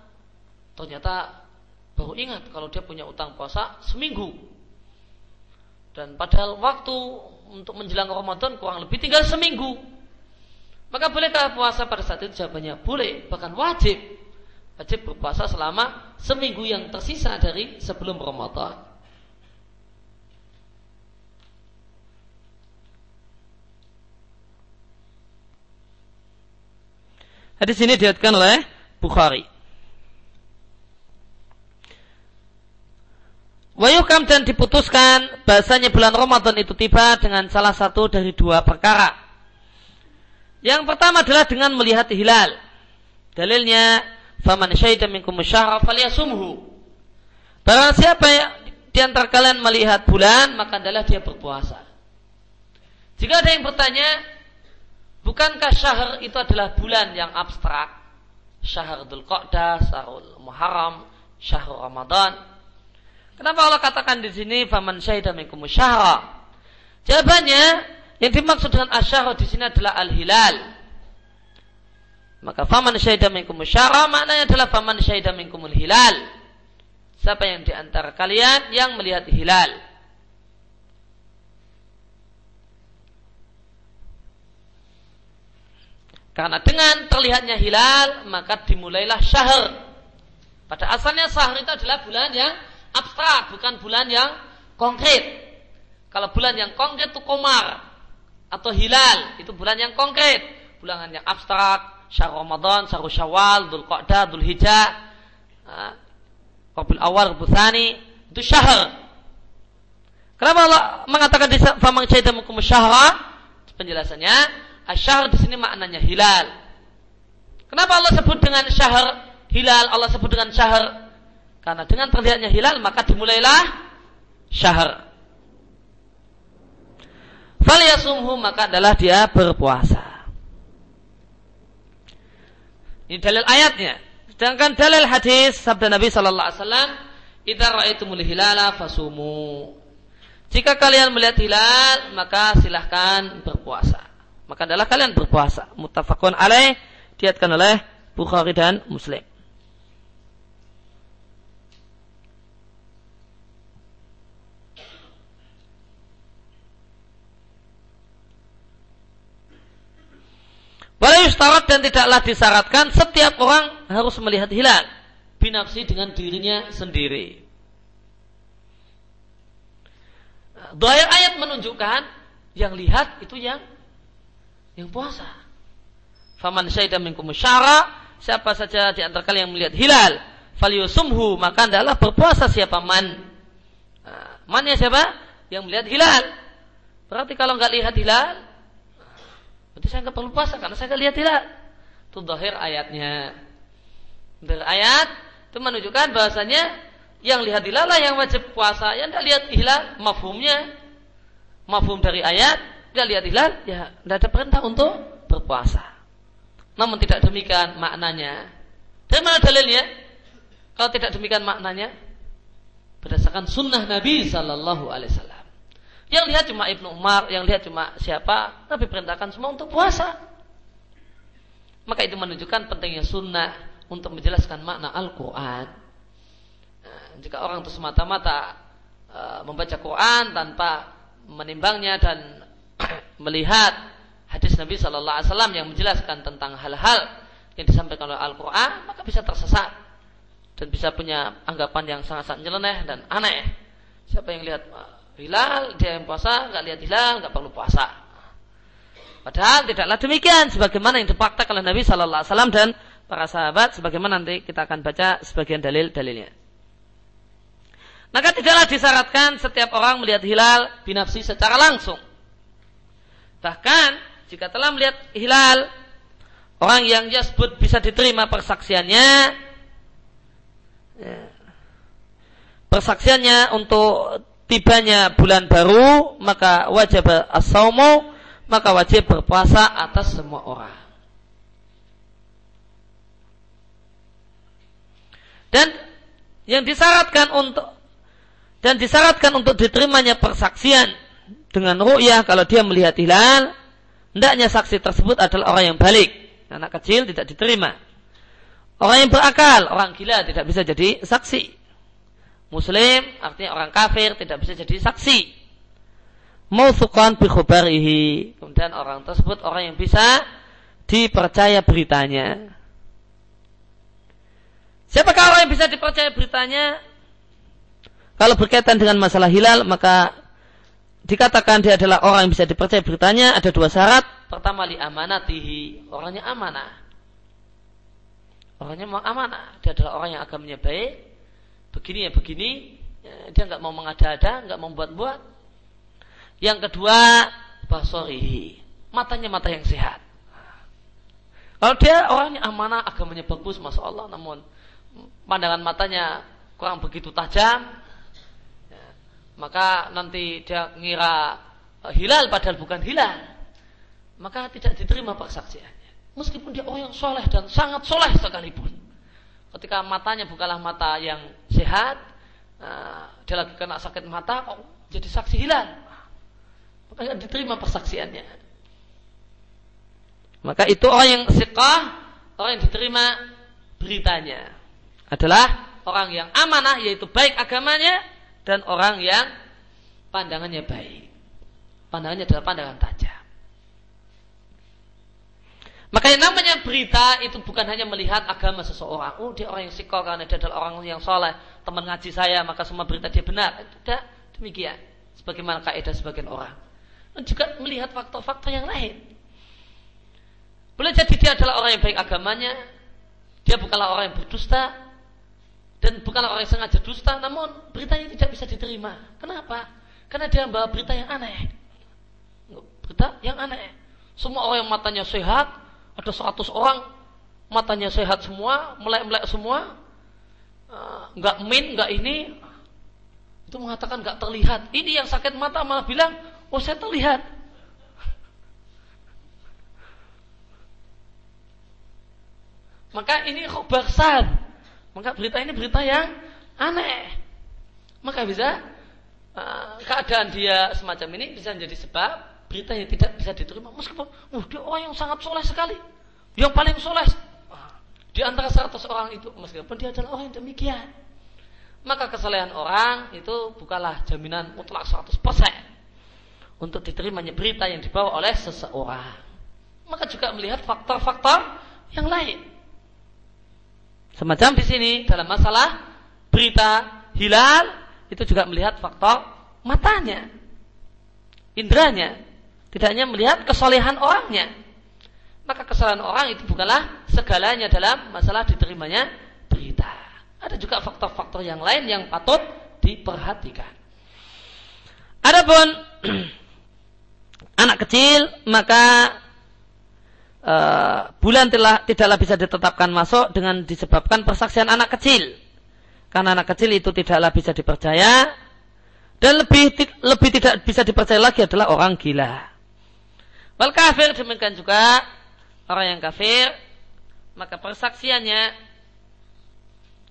ternyata baru ingat kalau dia punya utang puasa seminggu. Dan padahal waktu untuk menjelang Ramadan kurang lebih tinggal seminggu. Maka bolehkah puasa pada saat itu? Jawabannya boleh, bahkan wajib. Wajib berpuasa selama seminggu yang tersisa dari sebelum Ramadan. Hadis ini diriatkan oleh Bukhari. Wayukam dan diputuskan bahasanya bulan Ramadan itu tiba dengan salah satu dari dua perkara. Yang pertama adalah dengan melihat hilal. Dalilnya, faman syahida minkum syahra falyasumhu. Barang siapa yang di antara kalian melihat bulan, maka adalah dia berpuasa. Jika ada yang bertanya, Bukankah syahr itu adalah bulan yang abstrak? Syahr Dhul Syahrul Muharram, Syahrul Ramadan. Kenapa Allah katakan di sini faman syahida minkum syahra? Jawabannya yang dimaksud dengan asyahra di sini adalah al-hilal. Maka faman syahida minkum syahra maknanya adalah faman syahida minkumul hilal. Siapa yang di antara kalian yang melihat hilal? Karena dengan terlihatnya hilal, maka dimulailah syahr. Pada asalnya syahr itu adalah bulan yang abstrak, bukan bulan yang konkret. Kalau bulan yang konkret itu komar atau hilal, itu bulan yang konkret. Bulan yang abstrak, syahr Ramadan, syahr Syawal, Dhul Qa'dah, Dhul Hijjah, Rabiul Awal, Rabiul Thani, itu syahr. Kenapa Allah mengatakan di famang caidamukum syahra? Penjelasannya, Asyahr di sini maknanya hilal. Kenapa Allah sebut dengan syahr hilal? Allah sebut dengan syahr karena dengan terlihatnya hilal maka dimulailah syahr. Falyasumhu maka adalah dia berpuasa. Ini dalil ayatnya. Sedangkan dalil hadis sabda Nabi sallallahu alaihi wasallam, "Idza ra'aitumul hilala fasumu." Jika kalian melihat hilal, maka silahkan berpuasa maka adalah kalian berpuasa. Muttafaqun alaih diatkan oleh Bukhari dan Muslim. Walau yustarat dan tidaklah disyaratkan setiap orang harus melihat hilal binafsi dengan dirinya sendiri. Doa ayat menunjukkan yang lihat itu yang yang puasa. Faman syaidah minkum syara, siapa saja di antara kalian yang melihat hilal, falyusumhu, maka adalah berpuasa siapa man. Nah, mannya siapa? Yang melihat hilal. Berarti kalau nggak lihat hilal, berarti saya nggak perlu puasa karena saya lihat hilal. Itu dohir ayatnya. Dari ayat itu menunjukkan bahasanya yang lihat hilal lah yang wajib puasa. Yang tidak lihat hilal, mafhumnya, mafhum dari ayat tidak lihat hilal, ya tidak ada perintah untuk berpuasa. Namun tidak demikian maknanya. Dari mana dalilnya? Kalau tidak demikian maknanya, berdasarkan sunnah Nabi Sallallahu Alaihi Wasallam. Yang lihat cuma Ibnu Umar, yang lihat cuma siapa, Nabi perintahkan semua untuk puasa. Maka itu menunjukkan pentingnya sunnah untuk menjelaskan makna Al-Quran. Nah, jika orang itu semata-mata uh, membaca Quran tanpa menimbangnya dan <clears throat> melihat hadis Nabi Shallallahu Alaihi Wasallam yang menjelaskan tentang hal-hal yang disampaikan oleh Al-Quran, maka bisa tersesat dan bisa punya anggapan yang sangat-sangat nyeleneh dan aneh. Siapa yang lihat hilal, dia yang puasa, nggak lihat hilal, nggak perlu puasa. Padahal tidaklah demikian, sebagaimana yang dipraktek oleh Nabi Shallallahu Alaihi Wasallam dan para sahabat, sebagaimana nanti kita akan baca sebagian dalil-dalilnya. Maka tidaklah disyaratkan setiap orang melihat hilal binafsi secara langsung. Bahkan jika telah melihat hilal, orang yang sebut bisa diterima persaksiannya. Ya, persaksiannya untuk tibanya bulan baru maka wajib as maka wajib berpuasa atas semua orang. Dan yang disyaratkan untuk dan disyaratkan untuk diterimanya persaksian dengan ru'yah kalau dia melihat hilal, hendaknya saksi tersebut adalah orang yang balik. Anak kecil tidak diterima. Orang yang berakal, orang gila tidak bisa jadi saksi. Muslim artinya orang kafir tidak bisa jadi saksi. Mausukan bi khubarihi. Kemudian orang tersebut orang yang bisa dipercaya beritanya. Siapakah orang yang bisa dipercaya beritanya? Kalau berkaitan dengan masalah hilal, maka dikatakan dia adalah orang yang bisa dipercaya beritanya. Ada dua syarat. Pertama, li amanatihi. Orangnya amanah. Orangnya mau amanah. Dia adalah orang yang agamanya baik begini ya begini. Ya, dia nggak mau mengada-ada nggak mau buat-buat yang kedua basori matanya mata yang sehat. Kalau dia orangnya amanah agamanya bagus masya Allah. Namun pandangan matanya kurang begitu tajam ya, maka nanti dia ngira eh, hilal padahal bukan hilal maka tidak diterima persaksiannya meskipun dia orang yang soleh dan sangat soleh sekalipun ketika matanya bukanlah mata yang sehat, uh, dia lagi kena sakit mata, kok jadi saksi hilal. Maka diterima persaksiannya. Maka itu orang yang sikah, orang yang diterima beritanya. Adalah orang yang amanah, yaitu baik agamanya, dan orang yang pandangannya baik. Pandangannya adalah pandangan tajam. Maka yang namanya berita itu bukan hanya melihat agama seseorang. Oh dia orang yang sikol karena dia adalah orang yang soleh. Teman ngaji saya maka semua berita dia benar. Tidak demikian. Sebagaimana kaidah sebagian orang. Dan juga melihat faktor-faktor yang lain. Boleh jadi dia adalah orang yang baik agamanya. Dia bukanlah orang yang berdusta. Dan bukanlah orang yang sengaja dusta. Namun beritanya tidak bisa diterima. Kenapa? Karena dia membawa berita yang aneh. Berita yang aneh. Semua orang yang matanya sehat, ada 100 orang matanya sehat semua, melek-melek semua, eh, nggak min, nggak ini, itu mengatakan nggak terlihat. Ini yang sakit mata malah bilang, oh saya terlihat. Maka ini khabar Maka berita ini berita yang aneh. Maka bisa uh, keadaan dia semacam ini bisa menjadi sebab berita yang tidak bisa diterima. Meskipun uh, dia orang yang sangat soleh sekali. Yang paling soleh. Di antara 100 orang itu meskipun dia adalah orang yang demikian. Maka kesalehan orang itu bukanlah jaminan mutlak 100% untuk diterimanya berita yang dibawa oleh seseorang. Maka juga melihat faktor-faktor yang lain. Semacam di sini dalam masalah berita hilal itu juga melihat faktor matanya indranya tidak hanya melihat kesolehan orangnya. Maka kesalahan orang itu bukanlah segalanya dalam masalah diterimanya berita. Ada juga faktor-faktor yang lain yang patut diperhatikan. Adapun <clears throat> anak kecil maka uh, bulan telah tidaklah bisa ditetapkan masuk dengan disebabkan persaksian anak kecil. Karena anak kecil itu tidaklah bisa dipercaya dan lebih lebih tidak bisa dipercaya lagi adalah orang gila. Wal kafir demikian juga orang yang kafir maka persaksiannya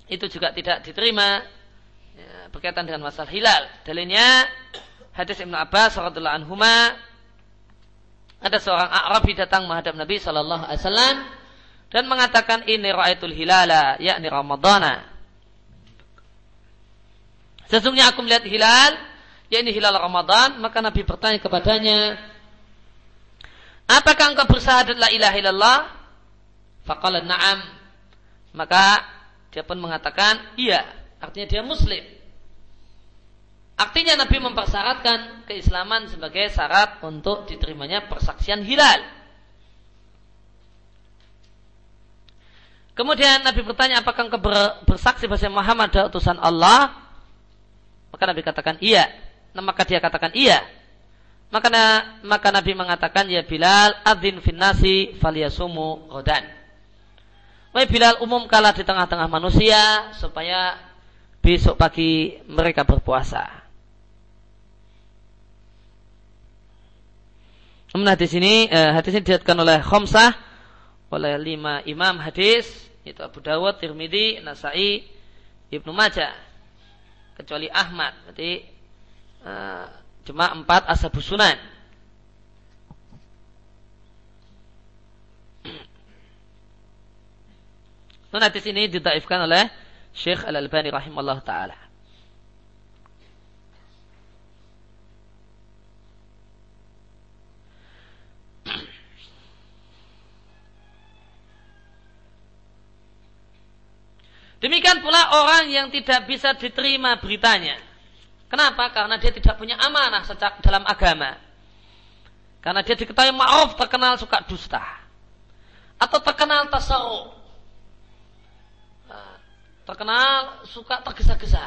itu juga tidak diterima ya, berkaitan dengan masalah hilal. Dalilnya hadis Ibnu Abbas radhiyallahu anhuma ada seorang Arabi datang menghadap Nabi sallallahu alaihi wasallam dan mengatakan ini raaitul hilala yakni Ramadana. Sesungguhnya aku melihat hilal yakni hilal Ramadan maka Nabi bertanya kepadanya Apakah engkau bersyahadat la ilaha illallah? Faqala na'am. Maka dia pun mengatakan iya. Artinya dia muslim. Artinya Nabi mempersyaratkan keislaman sebagai syarat untuk diterimanya persaksian hilal. Kemudian Nabi bertanya apakah engkau bersaksi bahwa Muhammad adalah utusan Allah? Maka Nabi katakan iya. Nah, maka dia katakan iya. Maka, maka Nabi mengatakan, ya Bilal, adzin finnasi faliyasumu rodan. Wai Bilal, umum kalah di tengah-tengah manusia, supaya besok pagi mereka berpuasa. Namun hadis ini, eh, hadis ini dilihatkan oleh Khomsah, oleh lima imam hadis, itu Abu Dawud, Tirmidhi, Nasai, Ibnu Majah, kecuali Ahmad. Berarti eh, cuma empat ashabus sunan. Dan hadis ini didaifkan oleh Syekh Al-Albani rahimahullah taala. Demikian pula orang yang tidak bisa diterima beritanya. Kenapa? Karena dia tidak punya amanah sejak dalam agama. Karena dia diketahui ma'ruf terkenal suka dusta. Atau terkenal tasawuf. Terkenal suka tergesa-gesa.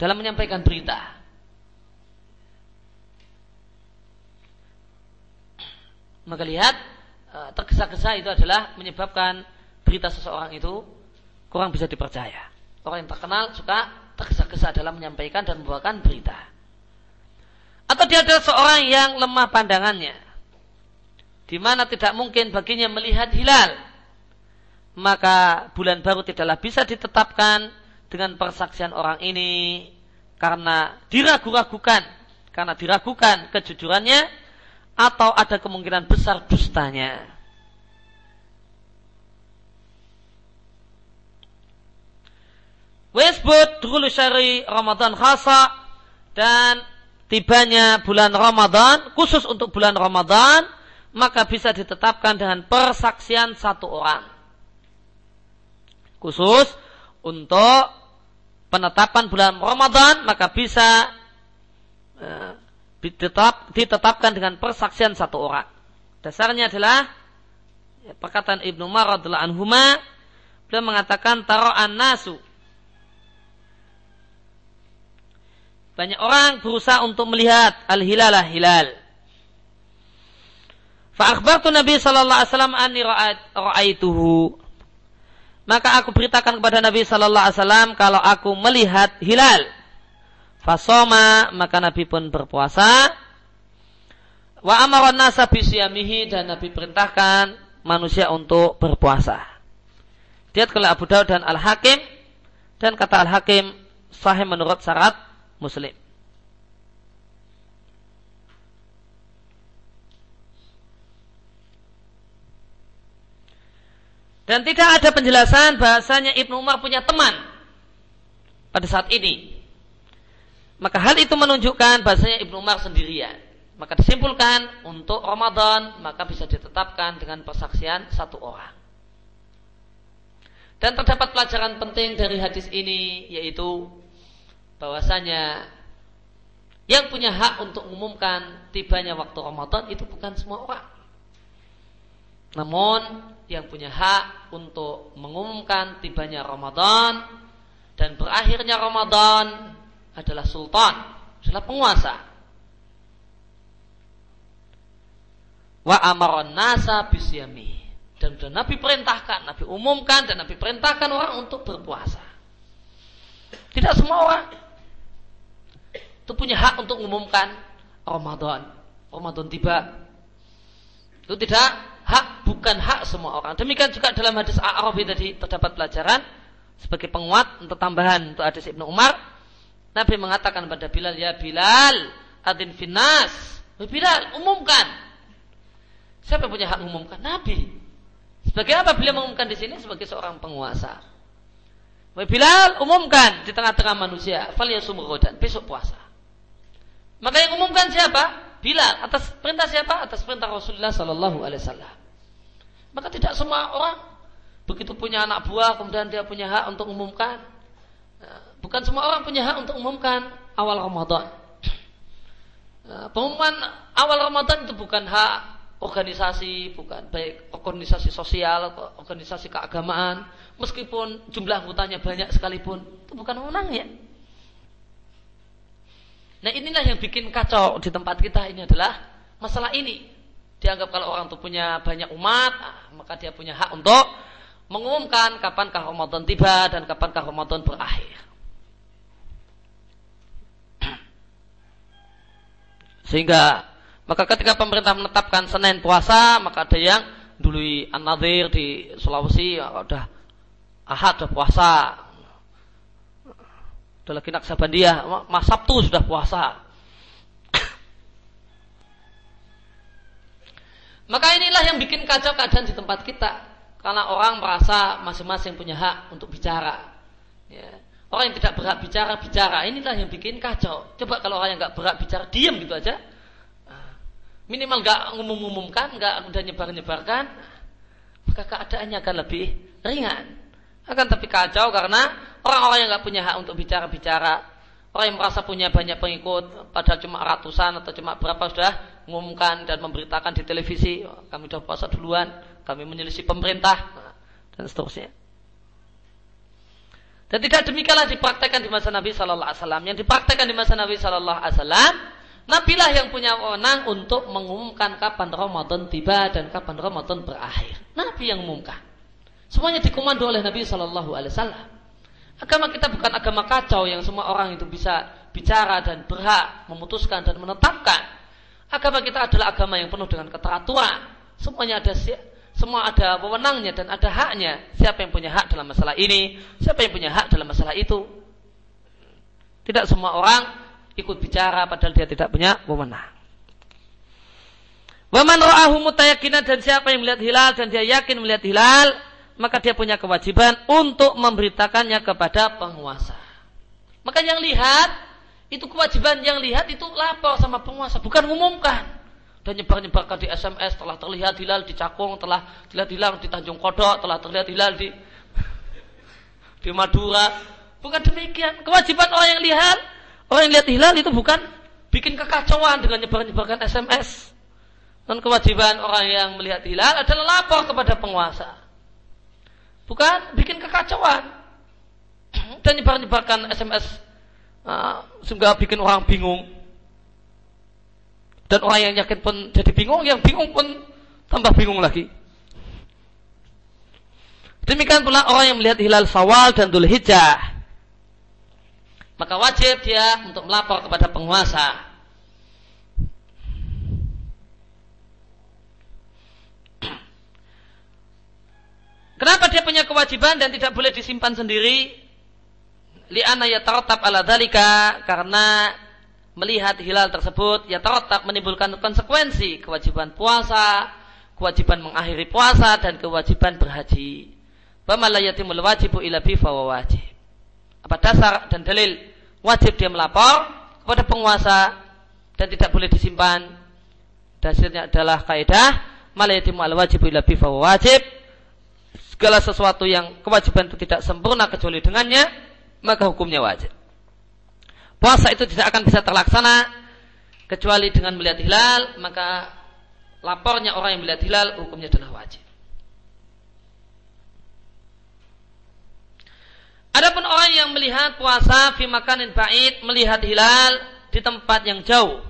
Dalam menyampaikan berita. Maka lihat eh, tergesa-gesa itu adalah menyebabkan berita seseorang itu kurang bisa dipercaya. Orang yang terkenal suka tergesa-gesa dalam menyampaikan dan membawakan berita. Atau dia adalah seorang yang lemah pandangannya. Di mana tidak mungkin baginya melihat hilal. Maka bulan baru tidaklah bisa ditetapkan dengan persaksian orang ini karena diragu-ragukan karena diragukan kejujurannya atau ada kemungkinan besar dustanya. Wisbut dulu syari Ramadan khasa dan tibanya bulan Ramadan khusus untuk bulan Ramadan maka bisa ditetapkan dengan persaksian satu orang. Khusus untuk penetapan bulan Ramadan maka bisa uh, ditetap, ditetapkan dengan persaksian satu orang. Dasarnya adalah perkataan Ibnu Umar radhiallahu anhuma beliau mengatakan taro'an nasu Banyak orang berusaha untuk melihat al-hilalah hilal. Fa'akhbartu Nabi sallallahu alaihi wasallam anni ra'aituhu. Maka aku beritakan kepada Nabi sallallahu alaihi wasallam kalau aku melihat hilal. Fasoma maka Nabi pun berpuasa. Wa amara nasa bisyamihi dan Nabi perintahkan manusia untuk berpuasa. Dia oleh Abu Dawud dan Al-Hakim dan kata Al-Hakim sahih menurut syarat Muslim. Dan tidak ada penjelasan bahasanya Ibnu Umar punya teman pada saat ini. Maka hal itu menunjukkan bahasanya Ibnu Umar sendirian. Maka disimpulkan untuk Ramadan maka bisa ditetapkan dengan persaksian satu orang. Dan terdapat pelajaran penting dari hadis ini yaitu bahwasanya yang punya hak untuk mengumumkan tibanya waktu Ramadan itu bukan semua orang. Namun yang punya hak untuk mengumumkan tibanya Ramadan dan berakhirnya Ramadan adalah sultan, adalah penguasa. Wa amaron nasa bisyami. Dan sudah Nabi perintahkan, Nabi umumkan dan Nabi perintahkan orang untuk berpuasa. Tidak semua orang itu punya hak untuk mengumumkan Ramadan. Ramadan tiba. Itu tidak hak, bukan hak semua orang. Demikian juga dalam hadis A'rafi tadi terdapat pelajaran sebagai penguat untuk tambahan untuk hadis Ibnu Umar. Nabi mengatakan pada Bilal, ya Bilal, adin finas. Bilal, umumkan. Siapa yang punya hak mengumumkan? Nabi. Sebagai apa beliau mengumumkan di sini? Sebagai seorang penguasa. Bilal umumkan di tengah-tengah manusia. Fal yasum Besok puasa. Maka yang umumkan siapa? Bilal. Atas perintah siapa? Atas perintah Rasulullah Sallallahu Alaihi Wasallam. Maka tidak semua orang begitu punya anak buah kemudian dia punya hak untuk umumkan. Nah, bukan semua orang punya hak untuk umumkan awal Ramadan. Nah, pengumuman awal Ramadan itu bukan hak organisasi, bukan baik organisasi sosial organisasi keagamaan, meskipun jumlah anggotanya banyak sekalipun, itu bukan wewenangnya. Nah inilah yang bikin kacau di tempat kita ini adalah masalah ini. Dianggap kalau orang itu punya banyak umat, ah, maka dia punya hak untuk mengumumkan kapankah Ramadan tiba dan kapankah Ramadan berakhir. <clears throat> Sehingga Maka ketika pemerintah menetapkan Senin puasa, maka ada yang dulu An-Nadir di Sulawesi ya, udah Ahad udah puasa. Udah lagi Naksabandia, Mas Sabtu sudah puasa. <coughs> Maka inilah yang bikin kacau keadaan di tempat kita. Karena orang merasa masing-masing punya hak untuk bicara. Ya. Orang yang tidak berhak bicara, bicara. Inilah yang bikin kacau. Coba kalau orang yang nggak berhak bicara, diam gitu aja minimal nggak ngumum-ngumumkan, nggak udah nyebar-nyebarkan, maka keadaannya akan lebih ringan. Akan tapi kacau karena orang-orang yang nggak punya hak untuk bicara-bicara, orang yang merasa punya banyak pengikut, padahal cuma ratusan atau cuma berapa sudah mengumumkan dan memberitakan di televisi, oh, kami sudah puasa duluan, kami menyelisih pemerintah, dan seterusnya. Dan tidak demikianlah dipraktekkan di masa Nabi Shallallahu Alaihi Wasallam. Yang dipraktekkan di masa Nabi Shallallahu Alaihi Wasallam Nabilah yang punya wewenang untuk mengumumkan kapan Ramadan tiba dan kapan Ramadan berakhir. Nabi yang mengumumkan. Semuanya dikomando oleh Nabi Shallallahu Alaihi Wasallam. Agama kita bukan agama kacau yang semua orang itu bisa bicara dan berhak memutuskan dan menetapkan. Agama kita adalah agama yang penuh dengan keteraturan. Semuanya ada semua ada wewenangnya dan ada haknya. Siapa yang punya hak dalam masalah ini, siapa yang punya hak dalam masalah itu. Tidak semua orang ikut bicara padahal dia tidak punya wewenang. Waman ra'ahu mutayakinan dan siapa yang melihat hilal dan dia yakin melihat hilal, maka dia punya kewajiban untuk memberitakannya kepada penguasa. Maka yang lihat, itu kewajiban yang lihat itu lapor sama penguasa, bukan umumkan. Dan nyebar-nyebarkan di SMS, telah terlihat hilal di Cakung, telah terlihat hilal di Tanjung Kodok, telah terlihat hilal di <laughs> di Madura. Bukan demikian. Kewajiban orang yang lihat Orang yang lihat hilal itu bukan bikin kekacauan dengan nyebar-nyebarkan SMS. Dan kewajiban orang yang melihat hilal adalah lapor kepada penguasa. Bukan bikin kekacauan. Dan nyebar-nyebarkan SMS uh, sehingga bikin orang bingung. Dan orang yang yakin pun jadi bingung, yang bingung pun tambah bingung lagi. Demikian pula orang yang melihat hilal sawal dan dul hijjah maka wajib dia untuk melapor kepada penguasa. Kenapa dia punya kewajiban dan tidak boleh disimpan sendiri? Li'ana yatarattab ala dalika karena melihat hilal tersebut ya tarattab menimbulkan konsekuensi kewajiban puasa, kewajiban mengakhiri puasa dan kewajiban berhaji. Bama la yatimul wajibu ila bi wajib apa dasar dan dalil wajib dia melapor kepada penguasa dan tidak boleh disimpan. Dasarnya adalah kaidah malayatimu al wajib ila bifa wajib. Segala sesuatu yang kewajiban itu tidak sempurna kecuali dengannya, maka hukumnya wajib. Puasa itu tidak akan bisa terlaksana kecuali dengan melihat hilal, maka lapornya orang yang melihat hilal hukumnya adalah wajib. Adapun orang yang melihat puasa fi makanin ba'id, melihat hilal di tempat yang jauh,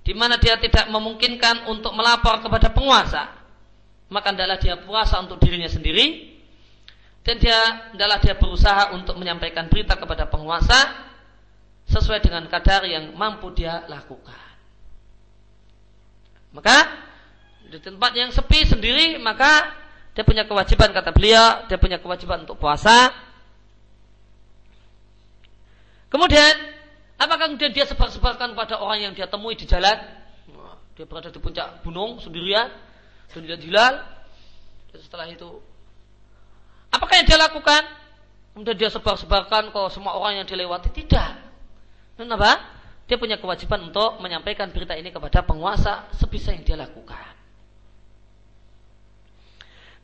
di mana dia tidak memungkinkan untuk melapor kepada penguasa, maka adalah dia puasa untuk dirinya sendiri, dan dia adalah dia berusaha untuk menyampaikan berita kepada penguasa sesuai dengan kadar yang mampu dia lakukan. Maka di tempat yang sepi sendiri, maka dia punya kewajiban kata beliau, dia punya kewajiban untuk puasa Kemudian, apakah kemudian dia sebar-sebarkan pada orang yang dia temui di jalan? Dia berada di puncak gunung sendirian dan dia hilal. Dan setelah itu, apakah yang dia lakukan? Kemudian dia sebar-sebarkan ke semua orang yang dilewati? Tidak. Kenapa? Dia punya kewajiban untuk menyampaikan berita ini kepada penguasa sebisa yang dia lakukan.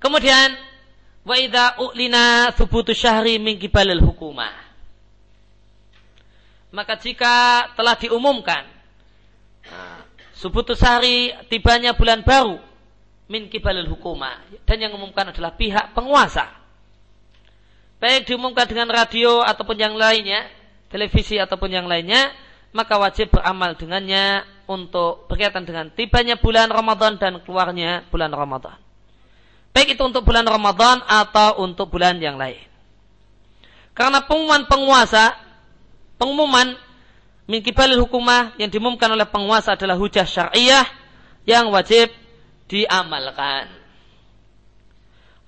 Kemudian, wa idza u'lina thubutu syahri min kibalil hukumah maka jika telah diumumkan nah, subutus hari tibanya bulan baru min kibalil hukumah dan yang mengumumkan adalah pihak penguasa. Baik diumumkan dengan radio ataupun yang lainnya televisi ataupun yang lainnya maka wajib beramal dengannya untuk berkaitan dengan tibanya bulan Ramadan dan keluarnya bulan Ramadan. Baik itu untuk bulan Ramadan atau untuk bulan yang lain. Karena pengumuman penguasa pengumuman min kibalil hukumah yang diumumkan oleh penguasa adalah hujah syariah yang wajib diamalkan.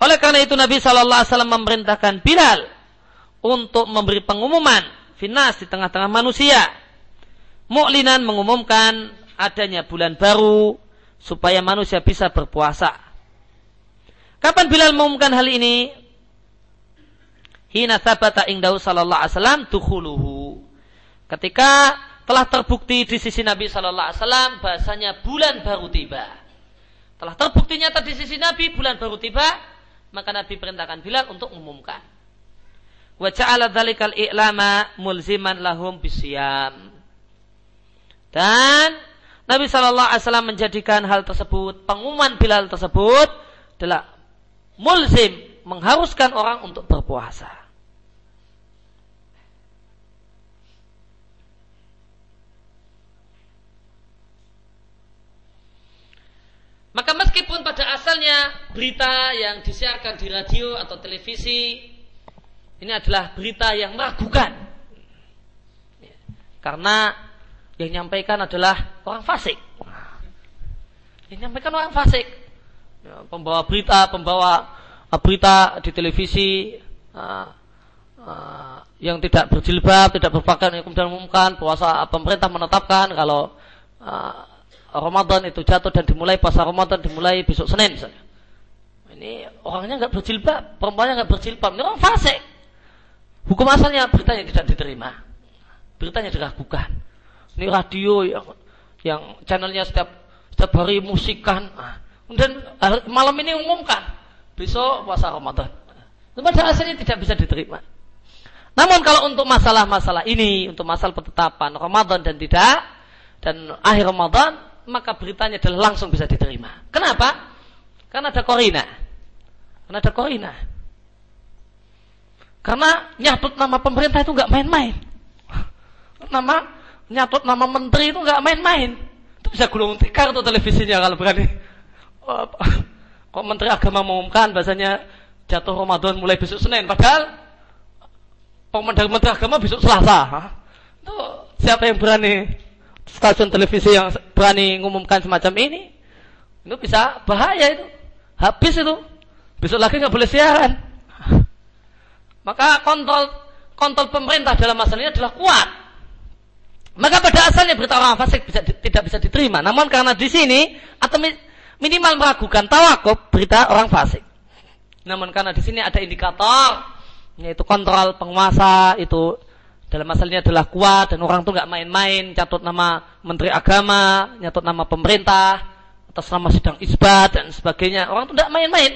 Oleh karena itu Nabi Shallallahu Alaihi Wasallam memerintahkan Bilal untuk memberi pengumuman finas di tengah-tengah manusia. Mu'linan mengumumkan adanya bulan baru supaya manusia bisa berpuasa. Kapan Bilal mengumumkan hal ini? Hina sabata ingdahu sallallahu alaihi wasallam tukhuluhu. Ketika telah terbukti di sisi Nabi sallallahu alaihi wasallam bahasanya bulan baru tiba. Telah terbukti nyata di sisi Nabi bulan baru tiba, maka Nabi perintahkan Bilal untuk mengumumkan. Wa ja'ala dzalikal i'lama mulziman lahum bisyam. Dan Nabi Shallallahu Alaihi Wasallam menjadikan hal tersebut, pengumuman Bilal tersebut adalah mulzim, mengharuskan orang untuk berpuasa. Maka meskipun pada asalnya berita yang disiarkan di radio atau televisi ini adalah berita yang meragukan. Karena yang nyampaikan adalah orang fasik. Yang nyampaikan orang fasik. Ya, pembawa berita, pembawa uh, berita di televisi uh, uh, yang tidak berjilbab, tidak berpakaian yang kemudian mengumumkan puasa pemerintah menetapkan kalau Ramadan itu jatuh dan dimulai puasa Ramadan dimulai besok Senin misalnya. Ini orangnya nggak berjilbab, perempuannya nggak berjilbab, ini orang fasik. Hukum asalnya beritanya tidak diterima, beritanya diragukan. Ini radio yang yang channelnya setiap setiap hari musikan. Kemudian malam ini umumkan besok puasa Ramadan. Pada asalnya tidak bisa diterima. Namun kalau untuk masalah-masalah ini, untuk masalah penetapan Ramadan dan tidak, dan akhir Ramadan, maka beritanya adalah langsung bisa diterima. Kenapa? Karena ada korina. Karena ada korina. Karena nyatut nama pemerintah itu nggak main-main. Nama nyatut nama menteri itu nggak main-main. Itu bisa gulung tikar tuh televisinya kalau berani. Kok menteri agama mengumumkan bahasanya jatuh Ramadan mulai besok Senin. Padahal pemandang menteri agama besok Selasa. Itu siapa yang berani stasiun televisi yang berani mengumumkan semacam ini, itu bisa bahaya itu. Habis itu. Besok lagi nggak boleh siaran. <laughs> Maka kontrol kontrol pemerintah dalam masalah ini adalah kuat. Maka pada asalnya berita orang fasik bisa, tidak bisa diterima. Namun karena di sini atau minimal meragukan tawakub berita orang fasik. Namun karena di sini ada indikator yaitu kontrol penguasa itu dalam masalah ini adalah kuat dan orang tuh nggak main-main catut nama menteri agama, nyatut nama pemerintah, atas nama sidang isbat dan sebagainya. Orang tuh nggak main-main.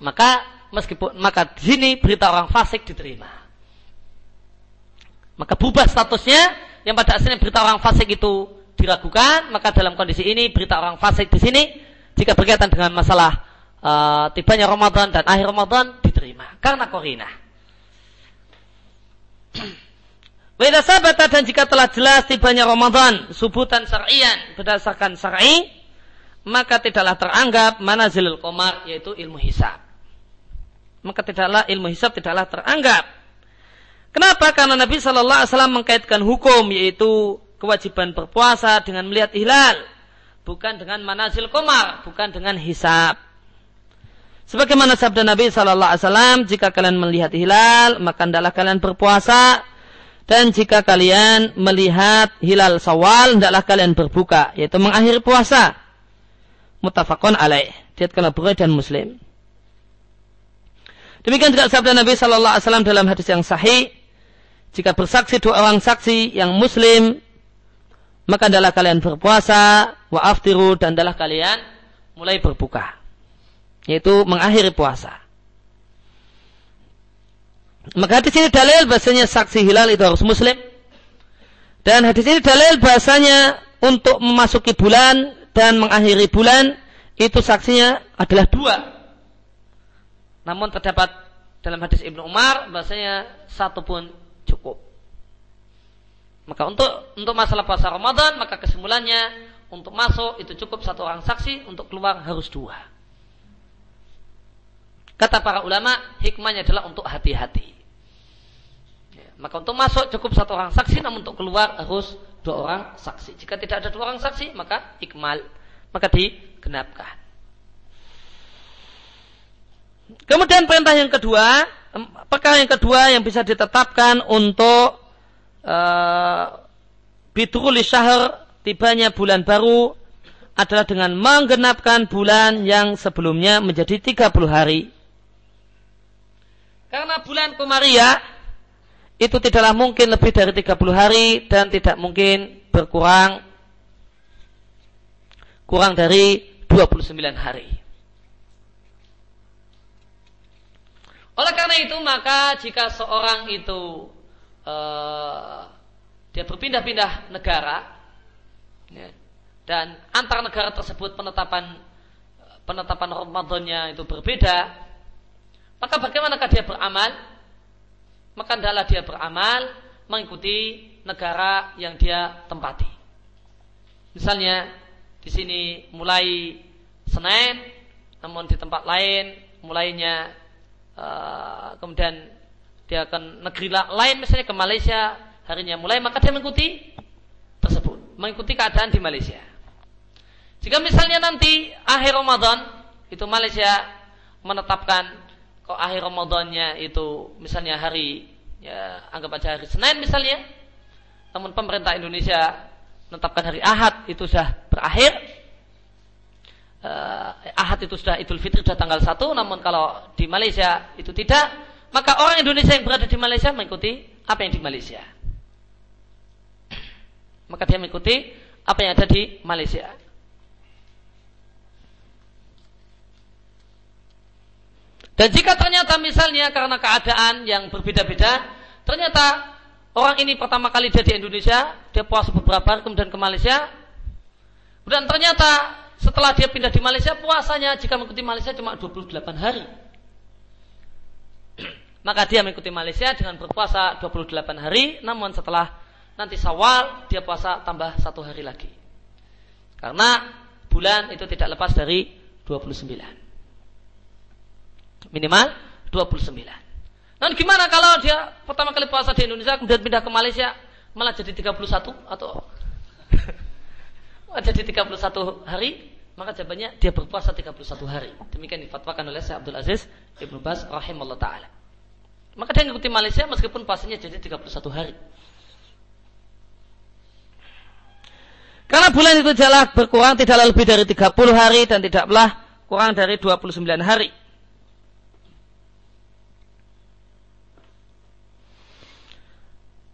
Maka meskipun maka di sini berita orang fasik diterima. Maka bubar statusnya yang pada asalnya berita orang fasik itu diragukan, maka dalam kondisi ini berita orang fasik di sini jika berkaitan dengan masalah uh, tibanya Ramadan dan akhir Ramadan diterima karena korina. Weda sabata dan jika telah jelas tibanya Ramadan subutan syar'ian berdasarkan syar'i maka tidaklah teranggap manazilul qamar yaitu ilmu hisab. Maka tidaklah ilmu hisab tidaklah teranggap. Kenapa? Karena Nabi Shallallahu Alaihi Wasallam mengkaitkan hukum yaitu kewajiban berpuasa dengan melihat hilal, bukan dengan manazil komar, bukan dengan hisab. Sebagaimana sabda Nabi Shallallahu Alaihi Wasallam, jika kalian melihat hilal, maka hendaklah kalian berpuasa. Dan jika kalian melihat hilal sawal, hendaklah kalian berbuka, yaitu mengakhiri puasa. Mutafakun alaih. Diatkanlah Bukhari dan Muslim. Demikian juga sabda Nabi Shallallahu Alaihi Wasallam dalam hadis yang sahih, jika bersaksi dua orang saksi yang Muslim, maka adalah kalian berpuasa, wa aftiru dan adalah kalian mulai berbuka yaitu mengakhiri puasa. Maka di sini dalil bahasanya saksi hilal itu harus muslim. Dan hadis ini dalil bahasanya untuk memasuki bulan dan mengakhiri bulan itu saksinya adalah dua. Namun terdapat dalam hadis Ibnu Umar bahasanya satu pun cukup. Maka untuk untuk masalah puasa Ramadan maka kesimpulannya untuk masuk itu cukup satu orang saksi, untuk keluar harus dua. Kata para ulama, hikmahnya adalah untuk hati-hati. Ya, maka untuk masuk cukup satu orang saksi, namun untuk keluar harus dua orang saksi. Jika tidak ada dua orang saksi, maka ikmal, maka digenapkan. Kemudian perintah yang kedua, perkara yang kedua yang bisa ditetapkan untuk uh, bitruli syahr tibanya bulan baru adalah dengan menggenapkan bulan yang sebelumnya menjadi 30 hari. Karena bulan Komaria itu tidaklah mungkin lebih dari 30 hari dan tidak mungkin berkurang kurang dari 29 hari. Oleh karena itu maka jika seorang itu uh, dia berpindah-pindah negara ya, dan antar negara tersebut penetapan penetapan Ramadannya itu berbeda, maka bagaimanakah dia beramal? Maka adalah dia beramal mengikuti negara yang dia tempati. Misalnya di sini mulai Senin, namun di tempat lain mulainya Eh, kemudian dia akan negeri lain misalnya ke Malaysia harinya mulai maka dia mengikuti tersebut mengikuti keadaan di Malaysia jika misalnya nanti akhir Ramadan itu Malaysia menetapkan kok akhir Ramadannya itu misalnya hari ya anggap aja hari Senin misalnya namun pemerintah Indonesia menetapkan hari Ahad itu sudah berakhir. Uh, Ahad itu sudah Idul Fitri sudah tanggal 1 namun kalau di Malaysia itu tidak maka orang Indonesia yang berada di Malaysia mengikuti apa yang di Malaysia. Maka dia mengikuti apa yang ada di Malaysia dan jika ternyata misalnya karena keadaan yang berbeda-beda ternyata orang ini pertama kali dia di Indonesia dia puasa beberapa hari kemudian ke Malaysia dan ternyata setelah dia pindah di Malaysia puasanya jika mengikuti Malaysia cuma 28 hari. <clears throat> Maka dia mengikuti Malaysia dengan berpuasa 28 hari, namun setelah nanti Sawal dia puasa tambah satu hari lagi. Karena bulan itu tidak lepas dari 29. Minimal 29. Dan gimana kalau dia pertama kali puasa di Indonesia kemudian pindah ke Malaysia malah jadi 31 atau <laughs> jadi 31 hari, maka jawabannya dia berpuasa 31 hari. Demikian difatwakan oleh Syekh Abdul Aziz Ibnu Bas rahimahullah taala. Maka dia mengikuti Malaysia meskipun puasanya jadi 31 hari. Karena bulan itu jalan berkurang tidak lebih dari 30 hari dan tidaklah kurang dari 29 hari.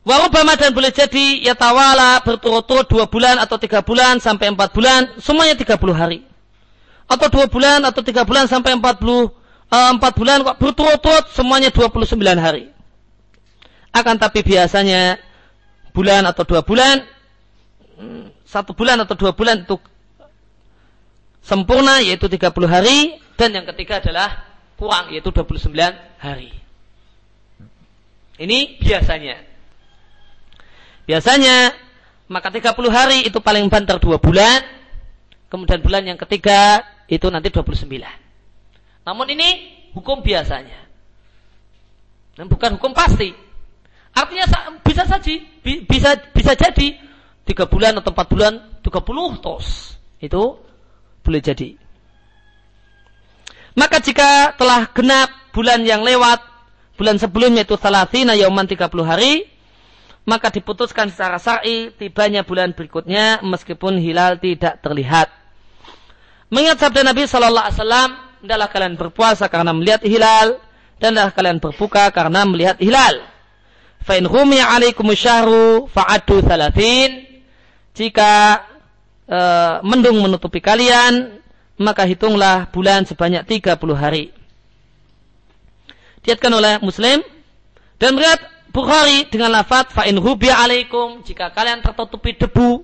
Warubama dan boleh jadi ya tawala berturut-turut dua bulan atau tiga bulan sampai empat bulan, semuanya tiga puluh hari. Atau dua bulan atau tiga bulan sampai empat puluh eh, empat bulan kok berturut-turut semuanya dua puluh sembilan hari. Akan tapi biasanya bulan atau dua bulan, hmm, satu bulan atau dua bulan itu sempurna yaitu tiga puluh hari dan yang ketiga adalah kurang yaitu dua puluh sembilan hari. Ini biasanya. Biasanya maka 30 hari itu paling banter 2 bulan. Kemudian bulan yang ketiga itu nanti 29. Namun ini hukum biasanya. Dan bukan hukum pasti. Artinya bisa saja bisa bisa jadi 3 bulan atau 4 bulan 30 tos. Itu boleh jadi. Maka jika telah genap bulan yang lewat bulan sebelumnya itu salatina yauman 30 hari maka diputuskan secara syar'i tibanya bulan berikutnya meskipun hilal tidak terlihat. Mengingat sabda Nabi Shallallahu Alaihi Wasallam, adalah kalian berpuasa karena melihat hilal dan adalah kalian berbuka karena melihat hilal. Fa'in rumiya alaikum syahru fa'adu thalathin. Jika e, mendung menutupi kalian, maka hitunglah bulan sebanyak 30 hari. Diatkan oleh Muslim dan melihat Bukhari dengan lafaz fa in hubiya alaikum jika kalian tertutupi debu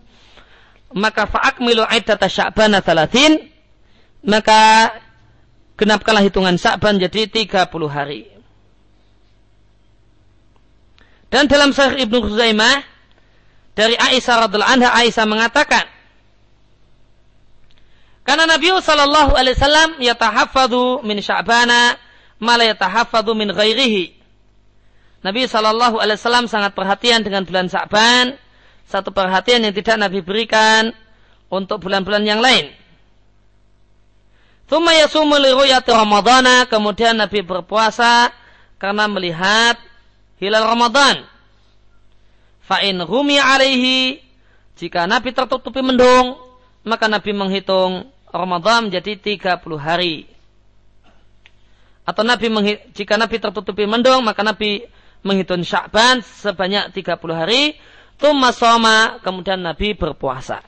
maka fa'akmilu iddata sya'bana thalathin maka genapkanlah hitungan Sya'ban jadi 30 hari. Dan dalam Sahih Ibnu Khuzaimah dari Aisyah radhiallahu anha Aisyah mengatakan karena Nabi sallallahu alaihi wasallam yatahaffadhu min Sya'bana ma la yatahaffadhu min ghairihi Nabi Shallallahu Alaihi Wasallam sangat perhatian dengan bulan Sa'ban satu perhatian yang tidak Nabi berikan untuk bulan-bulan yang lain. Ramadana, kemudian Nabi berpuasa karena melihat hilal Ramadan. Fa'in rumi alaihi, jika Nabi tertutupi mendung, maka Nabi menghitung Ramadan menjadi 30 hari. Atau Nabi jika Nabi tertutupi mendung, maka Nabi menghitung Sya'ban sebanyak 30 hari Tumma soma, kemudian Nabi berpuasa.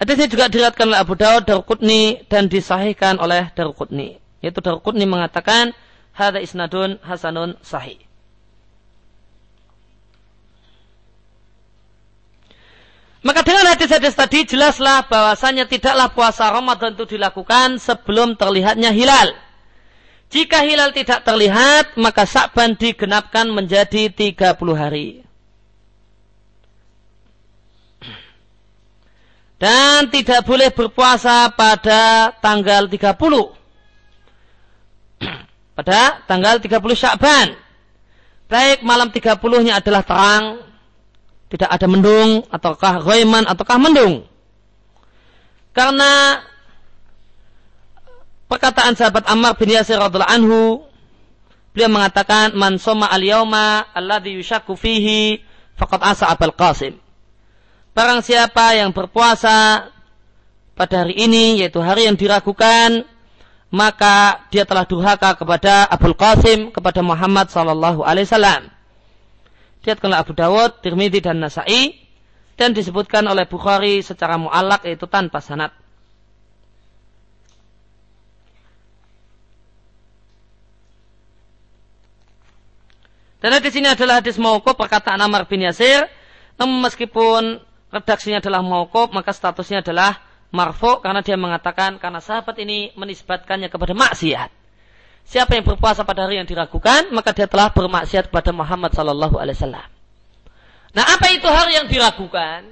Hadisnya juga diriatkan oleh Abu Dawud, Darukutni dan disahihkan oleh Darukutni. Yaitu Darukutni mengatakan, Hada isnadun hasanun sahih. Maka dengan hadis-hadis tadi jelaslah bahwasanya tidaklah puasa Ramadan itu dilakukan sebelum terlihatnya hilal. Jika hilal tidak terlihat, maka Sa'ban digenapkan menjadi 30 hari. Dan tidak boleh berpuasa pada tanggal 30. pada tanggal 30 Sya'ban. Baik malam 30-nya adalah terang, tidak ada mendung, ataukah ghaiman, ataukah mendung. Karena perkataan sahabat Ammar bin Yasir radhiallahu anhu beliau mengatakan man soma al yauma alladhi yushakku fihi faqad asa abal qasim. Barang siapa yang berpuasa pada hari ini yaitu hari yang diragukan maka dia telah durhaka kepada Abul Qasim kepada Muhammad sallallahu alaihi wasallam. Diatkanlah Abu Dawud, Tirmidzi dan Nasai dan disebutkan oleh Bukhari secara muallak yaitu tanpa sanad Dan hadis ini adalah hadis mauquf perkataan Amr bin Yasir. Namun meskipun redaksinya adalah mauquf, maka statusnya adalah marfu karena dia mengatakan karena sahabat ini menisbatkannya kepada maksiat. Siapa yang berpuasa pada hari yang diragukan, maka dia telah bermaksiat kepada Muhammad sallallahu alaihi wasallam. Nah, apa itu hari yang diragukan?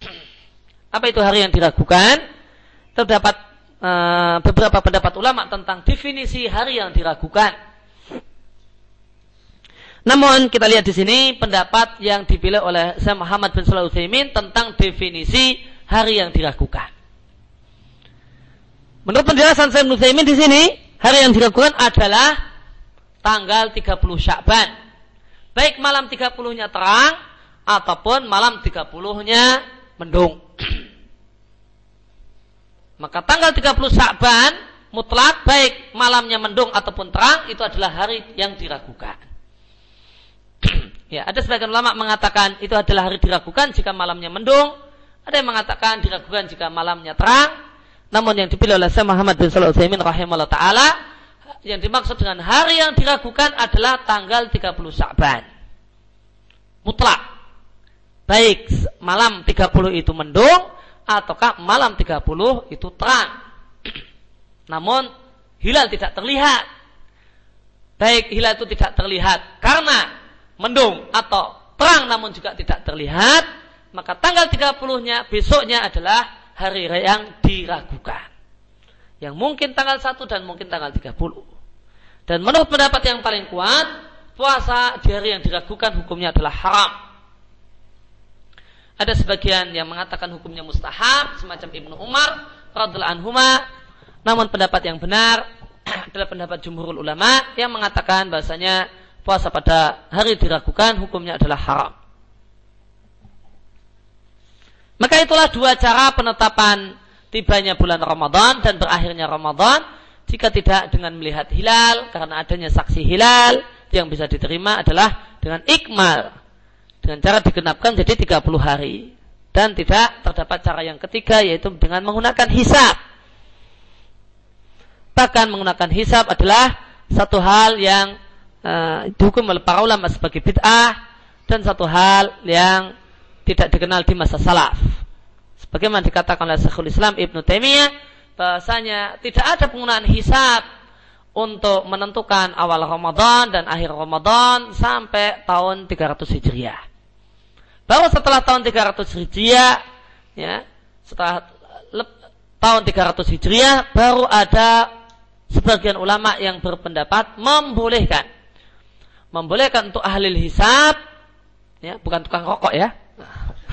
<clears throat> Apa itu hari yang diragukan? Terdapat uh, beberapa pendapat ulama tentang definisi hari yang diragukan. Namun kita lihat di sini pendapat yang dipilih oleh Syekh Muhammad bin Shalih Utsaimin tentang definisi hari yang diragukan. Menurut penjelasan Syekh Utsaimin di sini, hari yang diragukan adalah tanggal 30 Sya'ban. Baik malam 30-nya terang ataupun malam 30-nya mendung. <clears throat> Maka tanggal 30 Sya'ban mutlak baik malamnya mendung ataupun terang itu adalah hari yang diragukan. Ya, ada sebagian ulama mengatakan itu adalah hari diragukan jika malamnya mendung. Ada yang mengatakan diragukan jika malamnya terang. Namun yang dipilih oleh Syekh Muhammad bin Shalih rahimahullah taala yang dimaksud dengan hari yang diragukan adalah tanggal 30 Sya'ban. Mutlak. Baik malam 30 itu mendung ataukah malam 30 itu terang. <clears throat> Namun hilal tidak terlihat. Baik hilal itu tidak terlihat karena mendung atau terang namun juga tidak terlihat, maka tanggal 30-nya besoknya adalah hari yang diragukan. Yang mungkin tanggal 1 dan mungkin tanggal 30. Dan menurut pendapat yang paling kuat, puasa di hari yang diragukan hukumnya adalah haram. Ada sebagian yang mengatakan hukumnya mustahab, semacam Ibnu Umar radhiallahu anhuma. Namun pendapat yang benar <clears throat> adalah pendapat jumhurul ulama yang mengatakan bahasanya puasa pada hari diragukan hukumnya adalah haram. Maka itulah dua cara penetapan tibanya bulan Ramadan dan berakhirnya Ramadan. Jika tidak dengan melihat hilal karena adanya saksi hilal yang bisa diterima adalah dengan ikmal. Dengan cara digenapkan jadi 30 hari. Dan tidak terdapat cara yang ketiga yaitu dengan menggunakan hisab. Bahkan menggunakan hisab adalah satu hal yang uh, dihukum oleh para ulama sebagai bid'ah dan satu hal yang tidak dikenal di masa salaf. Sebagaimana dikatakan oleh Syekhul Islam Ibnu Taimiyah bahasanya tidak ada penggunaan hisab untuk menentukan awal Ramadan dan akhir Ramadan sampai tahun 300 Hijriah. Baru setelah tahun 300 Hijriah ya, setelah tahun 300 Hijriah baru ada sebagian ulama yang berpendapat membolehkan membolehkan untuk ahli hisab. Ya bukan tukang rokok ya.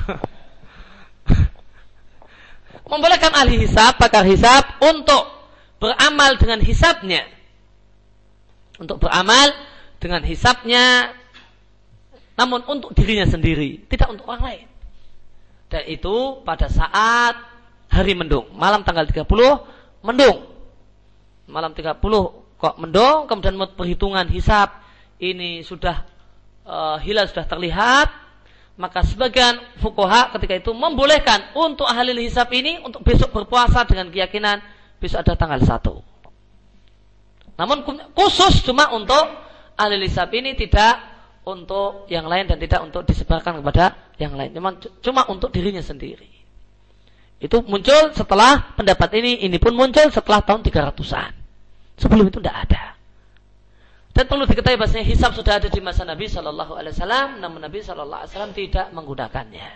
<laughs> Membolehkan ahli hisab pakar hisab untuk beramal dengan hisabnya. Untuk beramal dengan hisabnya. Namun untuk dirinya sendiri tidak untuk orang lain. Dan itu pada saat hari mendung. Malam tanggal 30 mendung. Malam 30 kok mendung kemudian perhitungan hisab ini sudah uh, hilal sudah terlihat, maka sebagian fukoha ketika itu membolehkan untuk ahli hisab ini untuk besok berpuasa dengan keyakinan besok ada tanggal 1. Namun khusus cuma untuk ahli hisab ini tidak untuk yang lain dan tidak untuk disebarkan kepada yang lain. Cuma, cuma untuk dirinya sendiri. Itu muncul setelah pendapat ini, ini pun muncul setelah tahun 300-an. Sebelum itu tidak ada. Dan perlu diketahui bahasanya hisab sudah ada di masa Nabi Shallallahu Alaihi Wasallam, namun Nabi Shallallahu Alaihi Wasallam tidak menggunakannya.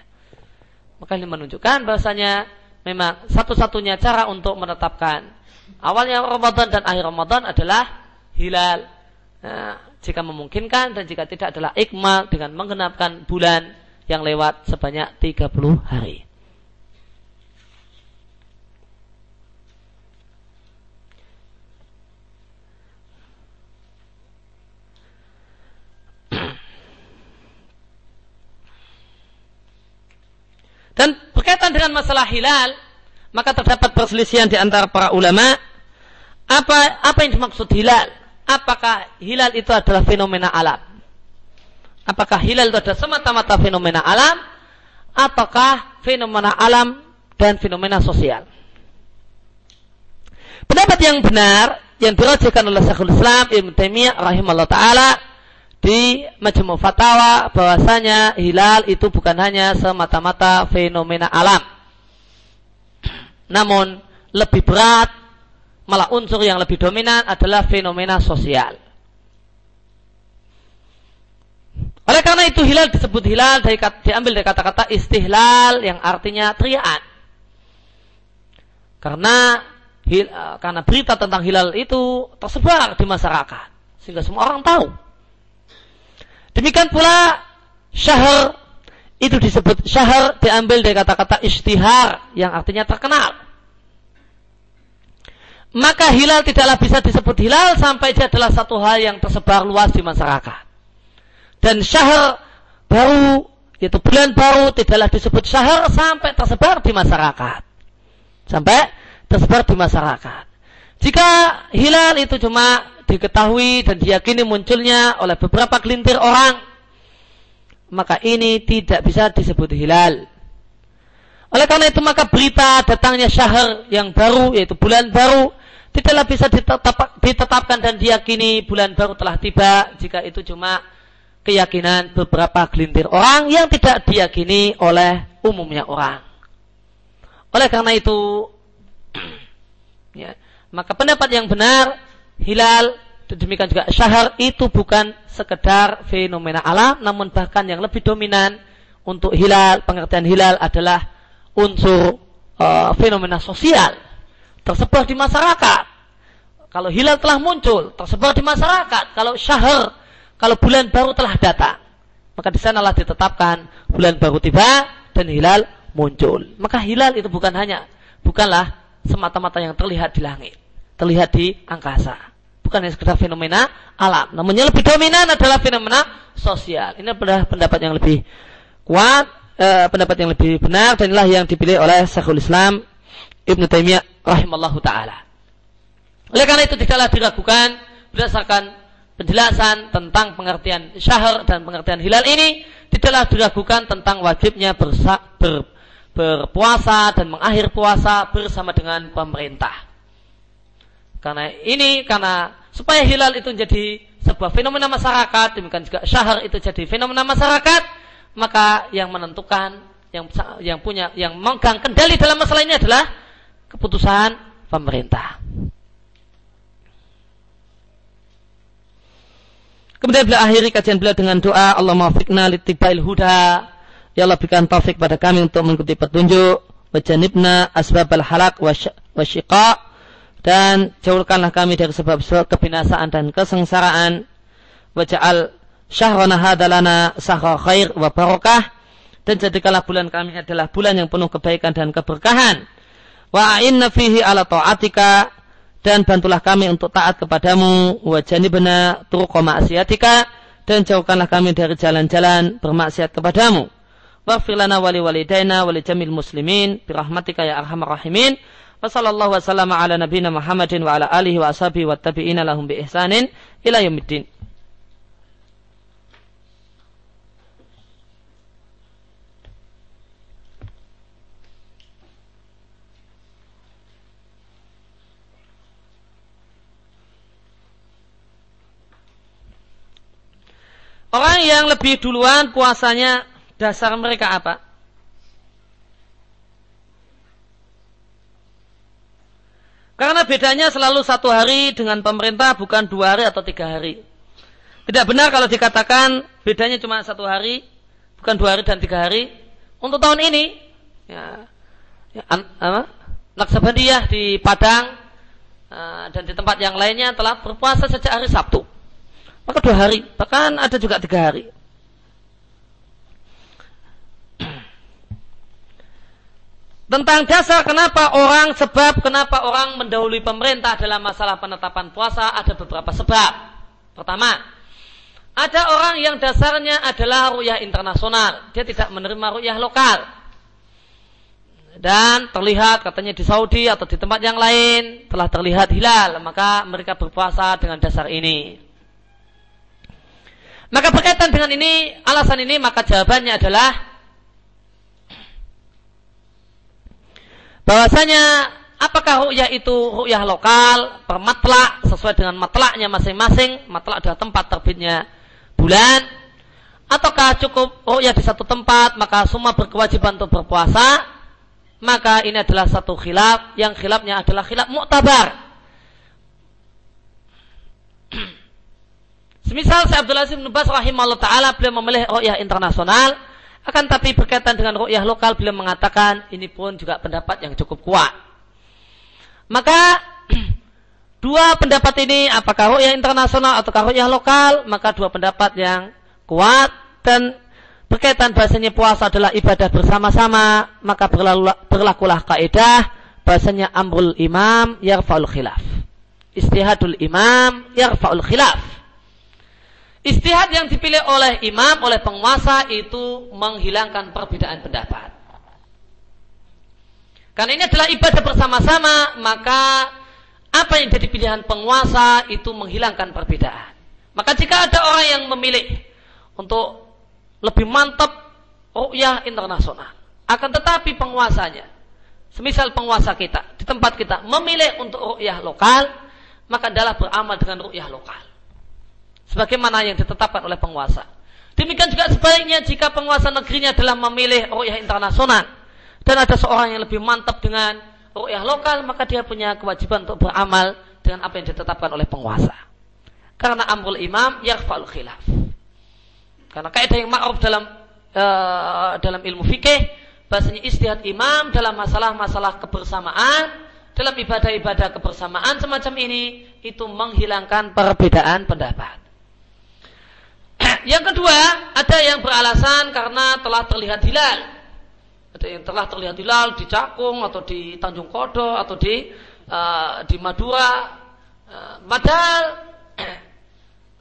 Maka ini menunjukkan bahasanya memang satu-satunya cara untuk menetapkan awalnya Ramadan dan akhir Ramadan adalah hilal. Nah, jika memungkinkan dan jika tidak adalah ikmal dengan menggenapkan bulan yang lewat sebanyak 30 hari. Dan berkaitan dengan masalah hilal, maka terdapat perselisihan di antara para ulama. Apa apa yang dimaksud hilal? Apakah hilal itu adalah fenomena alam? Apakah hilal itu adalah semata-mata fenomena alam? Ataukah fenomena alam dan fenomena sosial? Pendapat yang benar yang dirajakan oleh Syekhul Islam Ibn Taimiyah rahimahullah taala di Majmu' Fatawa bahwasanya hilal itu bukan hanya semata-mata fenomena alam. Namun lebih berat malah unsur yang lebih dominan adalah fenomena sosial. Oleh karena itu hilal disebut hilal dari, diambil dari kata-kata istihlal yang artinya teriaan. Karena karena berita tentang hilal itu tersebar di masyarakat sehingga semua orang tahu Demikian pula syahr itu disebut syahr diambil dari kata-kata istihar yang artinya terkenal. Maka hilal tidaklah bisa disebut hilal sampai dia adalah satu hal yang tersebar luas di masyarakat. Dan syahr baru, yaitu bulan baru tidaklah disebut syahr sampai tersebar di masyarakat. Sampai tersebar di masyarakat. Jika hilal itu cuma diketahui dan diyakini munculnya oleh beberapa kelintir orang, maka ini tidak bisa disebut hilal. Oleh karena itu maka berita datangnya syahr yang baru yaitu bulan baru tidaklah bisa ditetap, ditetapkan dan diyakini bulan baru telah tiba jika itu cuma keyakinan beberapa gelintir orang yang tidak diyakini oleh umumnya orang. Oleh karena itu <clears throat> ya, maka pendapat yang benar hilal demikian juga syahar itu bukan sekedar fenomena alam namun bahkan yang lebih dominan untuk hilal pengertian hilal adalah unsur uh, fenomena sosial tersebar di masyarakat. Kalau hilal telah muncul tersebar di masyarakat. Kalau syahar kalau bulan baru telah datang maka di sanalah ditetapkan bulan baru tiba dan hilal muncul. Maka hilal itu bukan hanya bukanlah semata-mata yang terlihat di langit terlihat di angkasa. Bukan hanya sekedar fenomena alam. Namun yang lebih dominan adalah fenomena sosial. Ini adalah pendapat yang lebih kuat, eh, pendapat yang lebih benar dan inilah yang dipilih oleh Syekhul Islam Ibn Taimiyah rahimallahu taala. Oleh karena itu tidaklah diragukan berdasarkan penjelasan tentang pengertian syahr dan pengertian hilal ini tidaklah diragukan tentang wajibnya bersa, ber, berpuasa dan mengakhir puasa bersama dengan pemerintah. Karena ini karena supaya hilal itu menjadi sebuah fenomena masyarakat, demikian juga syahar itu jadi fenomena masyarakat, maka yang menentukan yang yang punya yang memegang kendali dalam masalah ini adalah keputusan pemerintah. Kemudian beliau akhiri kajian beliau dengan doa Allah maafikna litibail huda Ya Allah berikan taufik pada kami untuk mengikuti petunjuk Wajanibna asbabal halak wasyiqa dan jauhkanlah kami dari sebab-sebab kebinasaan dan kesengsaraan waja'al syahrana hadalana sahra khair wa barakah dan jadikanlah bulan kami adalah bulan yang penuh kebaikan dan keberkahan. Wa inna fihi ala ta'atika dan bantulah kami untuk taat kepadamu wa janibna turuqa ma'siyatika dan jauhkanlah kami dari jalan-jalan bermaksiat kepadamu. Waghfir lana wali walidaina wali jamil muslimin birahmatika ya arhamar rahimin. Wa sallallahu wasallam ala nabiyina Muhammadin wa ala alihi wa ashabihi wa tabi'ina bi ihsanin ila. Orang yang lebih duluan puasanya dasar mereka apa? Karena bedanya selalu satu hari dengan pemerintah bukan dua hari atau tiga hari. Tidak benar kalau dikatakan bedanya cuma satu hari, bukan dua hari dan tiga hari. Untuk tahun ini, ya, ya an, apa? Naksabandiyah di Padang uh, dan di tempat yang lainnya telah berpuasa sejak hari Sabtu maka dua hari, bahkan ada juga tiga hari. Tentang dasar kenapa orang, sebab kenapa orang mendahului pemerintah dalam masalah penetapan puasa, ada beberapa sebab. Pertama, ada orang yang dasarnya adalah ruyah internasional. Dia tidak menerima ruyah lokal. Dan terlihat katanya di Saudi atau di tempat yang lain telah terlihat hilal. Maka mereka berpuasa dengan dasar ini. Maka berkaitan dengan ini, alasan ini, maka jawabannya adalah bahwasanya apakah ru'yah itu ru'yah lokal, permatlak, sesuai dengan matlaknya masing-masing, matlak adalah tempat terbitnya bulan, ataukah cukup ru'yah di satu tempat, maka semua berkewajiban untuk berpuasa, maka ini adalah satu khilaf, yang khilafnya adalah khilaf mu'tabar. Semisal saya Abdul Aziz bin Bas rahimahullah ta'ala beliau memilih ru'yah internasional, akan tapi berkaitan dengan ru'yah lokal beliau mengatakan ini pun juga pendapat yang cukup kuat. Maka <clears throat> dua pendapat ini apakah ru'yah internasional atau ru'yah lokal, maka dua pendapat yang kuat dan berkaitan bahasanya puasa adalah ibadah bersama-sama, maka berlakulah kaidah bahasanya amrul imam yarfa'ul khilaf. Istihadul imam yarfa'ul khilaf Istihad yang dipilih oleh imam, oleh penguasa itu menghilangkan perbedaan pendapat. Karena ini adalah ibadah bersama-sama, maka apa yang jadi pilihan penguasa itu menghilangkan perbedaan. Maka jika ada orang yang memilih untuk lebih mantap ru'yah internasional, akan tetapi penguasanya, semisal penguasa kita di tempat kita memilih untuk ru'yah lokal, maka adalah beramal dengan ru'yah lokal sebagaimana yang ditetapkan oleh penguasa. Demikian juga sebaliknya jika penguasa negerinya adalah memilih ru'yah internasional dan ada seorang yang lebih mantap dengan ru'yah lokal, maka dia punya kewajiban untuk beramal dengan apa yang ditetapkan oleh penguasa. Karena amrul imam yarfa'ul khilaf. Karena kaidah yang ma'ruf dalam uh, dalam ilmu fikih bahasanya istihad imam dalam masalah-masalah kebersamaan dalam ibadah-ibadah kebersamaan semacam ini itu menghilangkan perbedaan pendapat. Yang kedua, ada yang beralasan karena telah terlihat hilal. Ada yang telah terlihat hilal di Cakung atau di Tanjung Kodo atau di uh, di Madura. Uh, padahal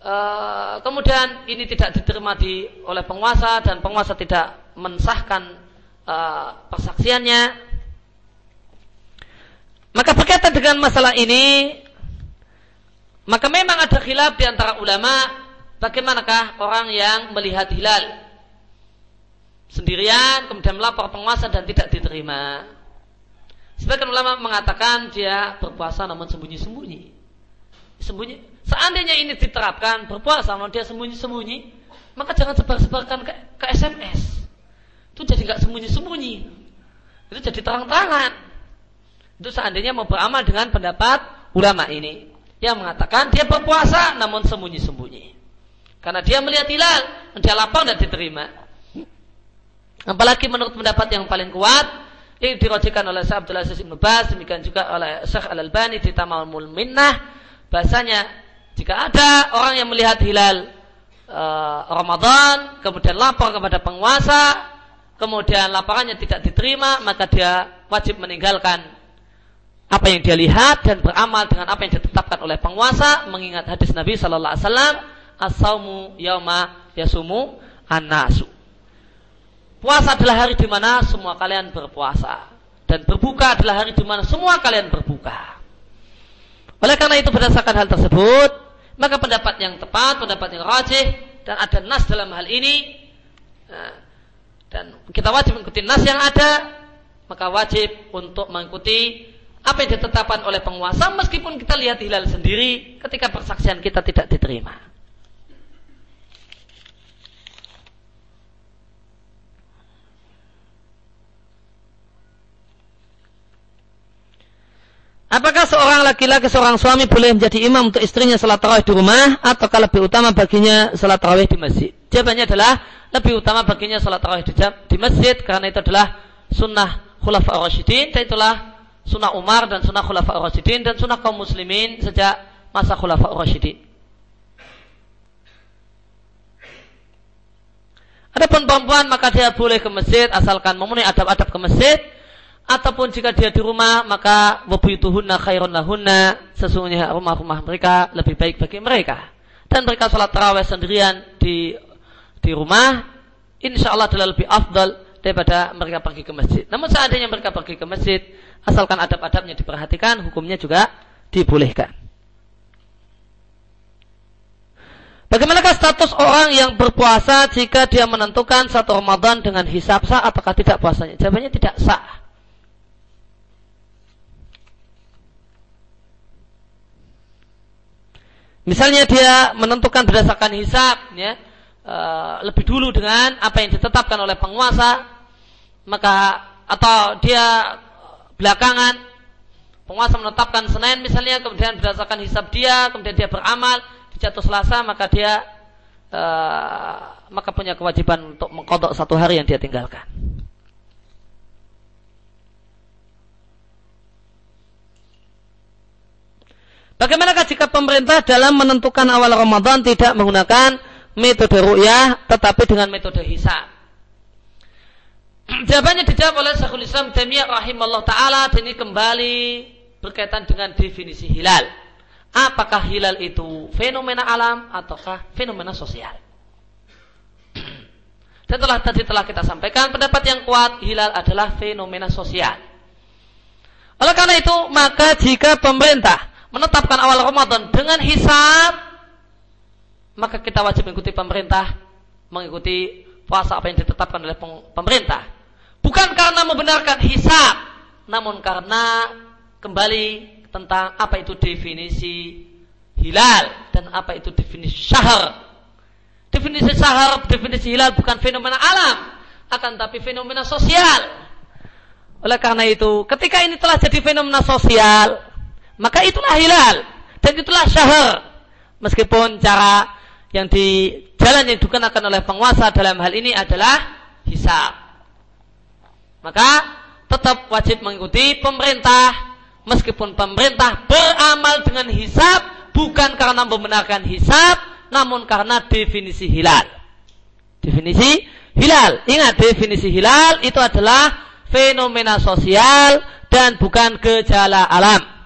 uh, <clears throat> kemudian ini tidak diterima di oleh penguasa dan penguasa tidak mensahkan uh, persaksiannya. Maka berkaitan dengan masalah ini, maka memang ada khilaf di antara ulama bagaimanakah orang yang melihat hilal? Sendirian kemudian melapor penguasa dan tidak diterima. Sebagian ulama mengatakan dia berpuasa namun sembunyi-sembunyi. Sembunyi. Seandainya ini diterapkan berpuasa namun dia sembunyi-sembunyi maka jangan sebar-sebarkan ke, ke SMS itu jadi nggak sembunyi-sembunyi. Itu jadi terang-terangan. Itu seandainya mau beramal dengan pendapat ulama ini. Yang mengatakan dia berpuasa namun sembunyi-sembunyi karena dia melihat hilal, dia lapang dan diterima. Apalagi menurut pendapat yang paling kuat, yang dirojikan oleh Syekh Abdul Aziz Ibn Bas, demikian juga oleh Syekh Al-Albani di Tamamul Minnah, bahasanya jika ada orang yang melihat hilal uh, Ramadan, kemudian lapor kepada penguasa, kemudian laporannya tidak diterima, maka dia wajib meninggalkan apa yang dia lihat dan beramal dengan apa yang ditetapkan oleh penguasa, mengingat hadis Nabi Shallallahu Alaihi Wasallam, asaumu yauma yasumu anasu. Puasa adalah hari di mana semua kalian berpuasa dan berbuka adalah hari di mana semua kalian berbuka. Oleh karena itu berdasarkan hal tersebut, maka pendapat yang tepat, pendapat yang rajih dan ada nas dalam hal ini nah, dan kita wajib mengikuti nas yang ada, maka wajib untuk mengikuti apa yang ditetapkan oleh penguasa meskipun kita lihat hilal sendiri ketika persaksian kita tidak diterima. Apakah seorang laki-laki, seorang suami boleh menjadi imam untuk istrinya salat tarawih di rumah ataukah lebih utama baginya salat tarawih di masjid? Jawabannya adalah lebih utama baginya salat tarawih di, di masjid karena itu adalah sunnah khulafa ar-rasyidin dan itulah sunnah Umar dan sunnah khulafa ar-rasyidin dan sunnah kaum muslimin sejak masa khulafa ar-rasyidin. Adapun perempuan maka dia boleh ke masjid asalkan memenuhi adab-adab ke masjid ataupun jika dia di rumah maka wabuyutuhunna khairun lahunna sesungguhnya rumah-rumah mereka lebih baik bagi mereka dan mereka sholat tarawih sendirian di di rumah insya Allah adalah lebih afdal daripada mereka pergi ke masjid namun seandainya mereka pergi ke masjid asalkan adab-adabnya diperhatikan hukumnya juga dibolehkan Bagaimanakah status orang yang berpuasa jika dia menentukan satu Ramadan dengan hisab sah apakah tidak puasanya? Jawabannya tidak sah. Misalnya dia menentukan berdasarkan hisab, ya, e, lebih dulu dengan apa yang ditetapkan oleh penguasa, maka atau dia belakangan penguasa menetapkan Senin misalnya, kemudian berdasarkan hisab dia, kemudian dia beramal di jatuh Selasa, maka dia e, maka punya kewajiban untuk mengkodok satu hari yang dia tinggalkan. Bagaimanakah jika pemerintah dalam menentukan awal Ramadan tidak menggunakan metode ru'yah tetapi dengan metode hisab? <clears throat> Jawabannya dijawab oleh Syekhul Islam Taimiyah rahimahullah taala dan ini kembali berkaitan dengan definisi hilal. Apakah hilal itu fenomena alam ataukah fenomena sosial? <clears throat> Dan telah tadi telah kita sampaikan pendapat yang kuat hilal adalah fenomena sosial. Oleh karena itu maka jika pemerintah menetapkan awal Ramadan dengan hisab, maka kita wajib mengikuti pemerintah, mengikuti puasa apa yang ditetapkan oleh pemerintah. Bukan karena membenarkan hisab, namun karena kembali tentang apa itu definisi hilal dan apa itu definisi syahr. Definisi syahr, definisi hilal bukan fenomena alam, akan tapi fenomena sosial. Oleh karena itu, ketika ini telah jadi fenomena sosial, maka itulah hilal dan itulah syahr. Meskipun cara yang di jalan yang digunakan oleh penguasa dalam hal ini adalah hisab. Maka tetap wajib mengikuti pemerintah meskipun pemerintah beramal dengan hisab bukan karena membenarkan hisab namun karena definisi hilal. Definisi hilal. Ingat definisi hilal itu adalah fenomena sosial dan bukan gejala alam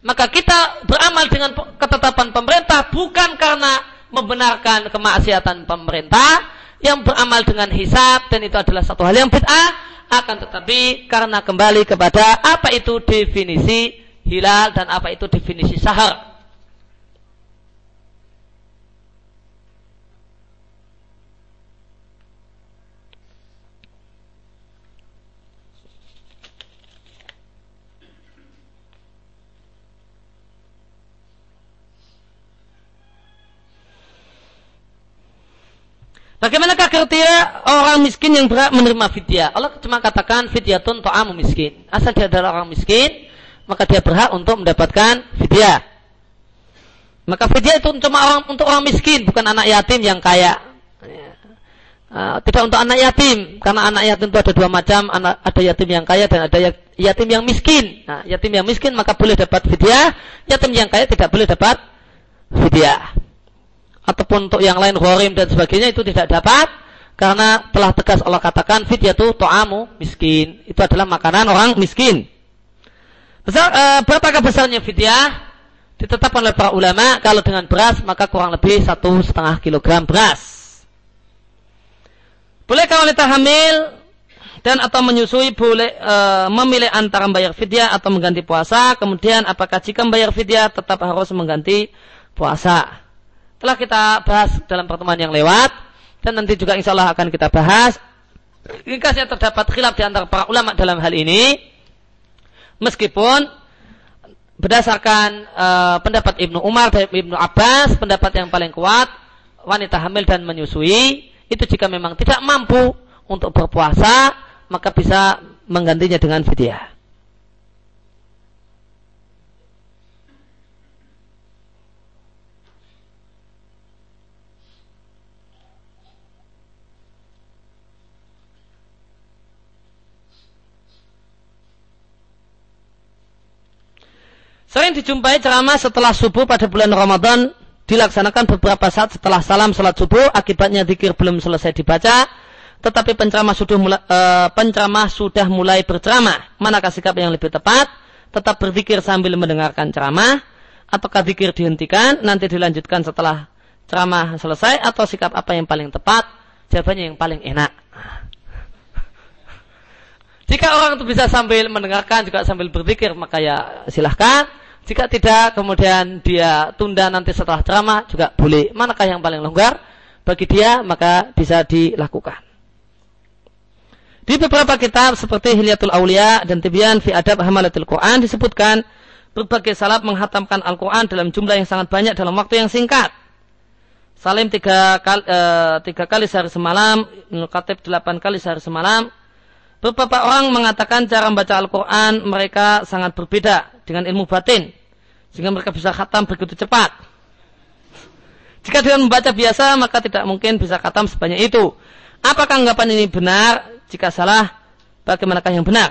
maka kita beramal dengan ketetapan pemerintah bukan karena membenarkan kemaksiatan pemerintah. Yang beramal dengan hisab dan itu adalah satu hal yang bid'ah akan tetapi karena kembali kepada apa itu definisi hilal dan apa itu definisi sahar Bagaimanakah kriteria orang miskin yang berhak menerima fidyah? Allah cuma katakan fidyatun to'amu miskin. Asal dia adalah orang miskin, maka dia berhak untuk mendapatkan fidyah. Maka fidyah itu cuma orang untuk orang miskin, bukan anak yatim yang kaya. Uh, tidak untuk anak yatim, karena anak yatim itu ada dua macam, ada yatim yang kaya dan ada yatim yang miskin. Nah, yatim yang miskin maka boleh dapat fidyah, yatim yang kaya tidak boleh dapat fidyah. Ataupun untuk yang lain ghorim dan sebagainya itu tidak dapat karena telah tegas Allah katakan fidyah itu to'amu miskin. Itu adalah makanan orang miskin. Besar, e, berapakah besarnya fidyah? Ditetapkan oleh para ulama kalau dengan beras maka kurang lebih satu setengah kilogram beras. Bolehkah wanita hamil dan atau menyusui boleh e, memilih antara membayar fidyah atau mengganti puasa. Kemudian apakah jika membayar fidyah tetap harus mengganti puasa? Telah kita bahas dalam pertemuan yang lewat dan nanti juga insya Allah akan kita bahas. Ringkasnya terdapat khilaf di antara para ulama dalam hal ini. Meskipun berdasarkan e, pendapat Ibnu Umar dan Ibnu Abbas, pendapat yang paling kuat wanita hamil dan menyusui itu jika memang tidak mampu untuk berpuasa, maka bisa menggantinya dengan fidyah. Sering dijumpai ceramah setelah subuh pada bulan Ramadan dilaksanakan beberapa saat setelah salam salat subuh akibatnya zikir belum selesai dibaca tetapi penceramah sudah mulai, e, penceramah sudah mulai berceramah. Manakah sikap yang lebih tepat? Tetap berzikir sambil mendengarkan ceramah ataukah zikir dihentikan nanti dilanjutkan setelah ceramah selesai atau sikap apa yang paling tepat? Jawabannya yang paling enak. Jika orang itu bisa sambil mendengarkan juga sambil berzikir maka ya silahkan jika tidak, kemudian dia tunda nanti setelah ceramah juga boleh. Manakah yang paling longgar? Bagi dia, maka bisa dilakukan. Di beberapa kitab seperti Hilyatul Aulia dan Tibian fi Adab Hamalatul Quran disebutkan berbagai salaf menghatamkan Al-Quran dalam jumlah yang sangat banyak dalam waktu yang singkat. Salim tiga kali, e, tiga kali sehari semalam, Ibnu delapan kali sehari semalam. Beberapa orang mengatakan cara membaca Al-Quran mereka sangat berbeda dengan ilmu batin sehingga mereka bisa khatam begitu cepat. Jika dengan membaca biasa maka tidak mungkin bisa khatam sebanyak itu. Apakah anggapan ini benar? Jika salah, bagaimanakah yang benar?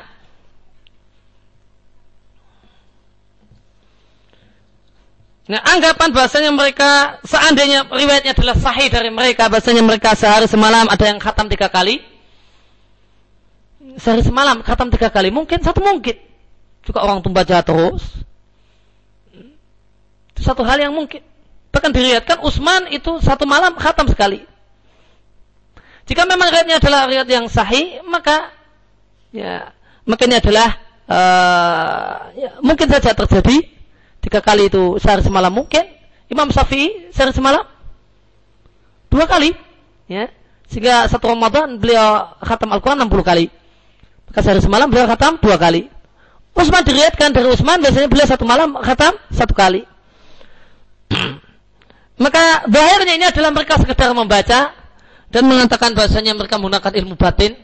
Nah, anggapan bahasanya mereka seandainya riwayatnya adalah sahih dari mereka bahasanya mereka sehari semalam ada yang khatam tiga kali. Sehari semalam khatam tiga kali mungkin satu mungkin juga orang tumbaca terus satu hal yang mungkin. Bahkan diriatkan Utsman itu satu malam khatam sekali. Jika memang riwayatnya adalah riwayat yang sahih, maka ya maka ini adalah uh, ya, mungkin saja terjadi tiga kali itu sehari semalam mungkin. Imam Syafi'i sehari semalam dua kali, ya sehingga satu Ramadan beliau khatam Al-Quran 60 kali. Maka sehari semalam beliau khatam dua kali. Utsman diriatkan dari Utsman biasanya beliau satu malam khatam satu kali. <clears throat> Maka bahayanya ini adalah mereka sekedar membaca dan mengatakan bahasanya mereka menggunakan ilmu batin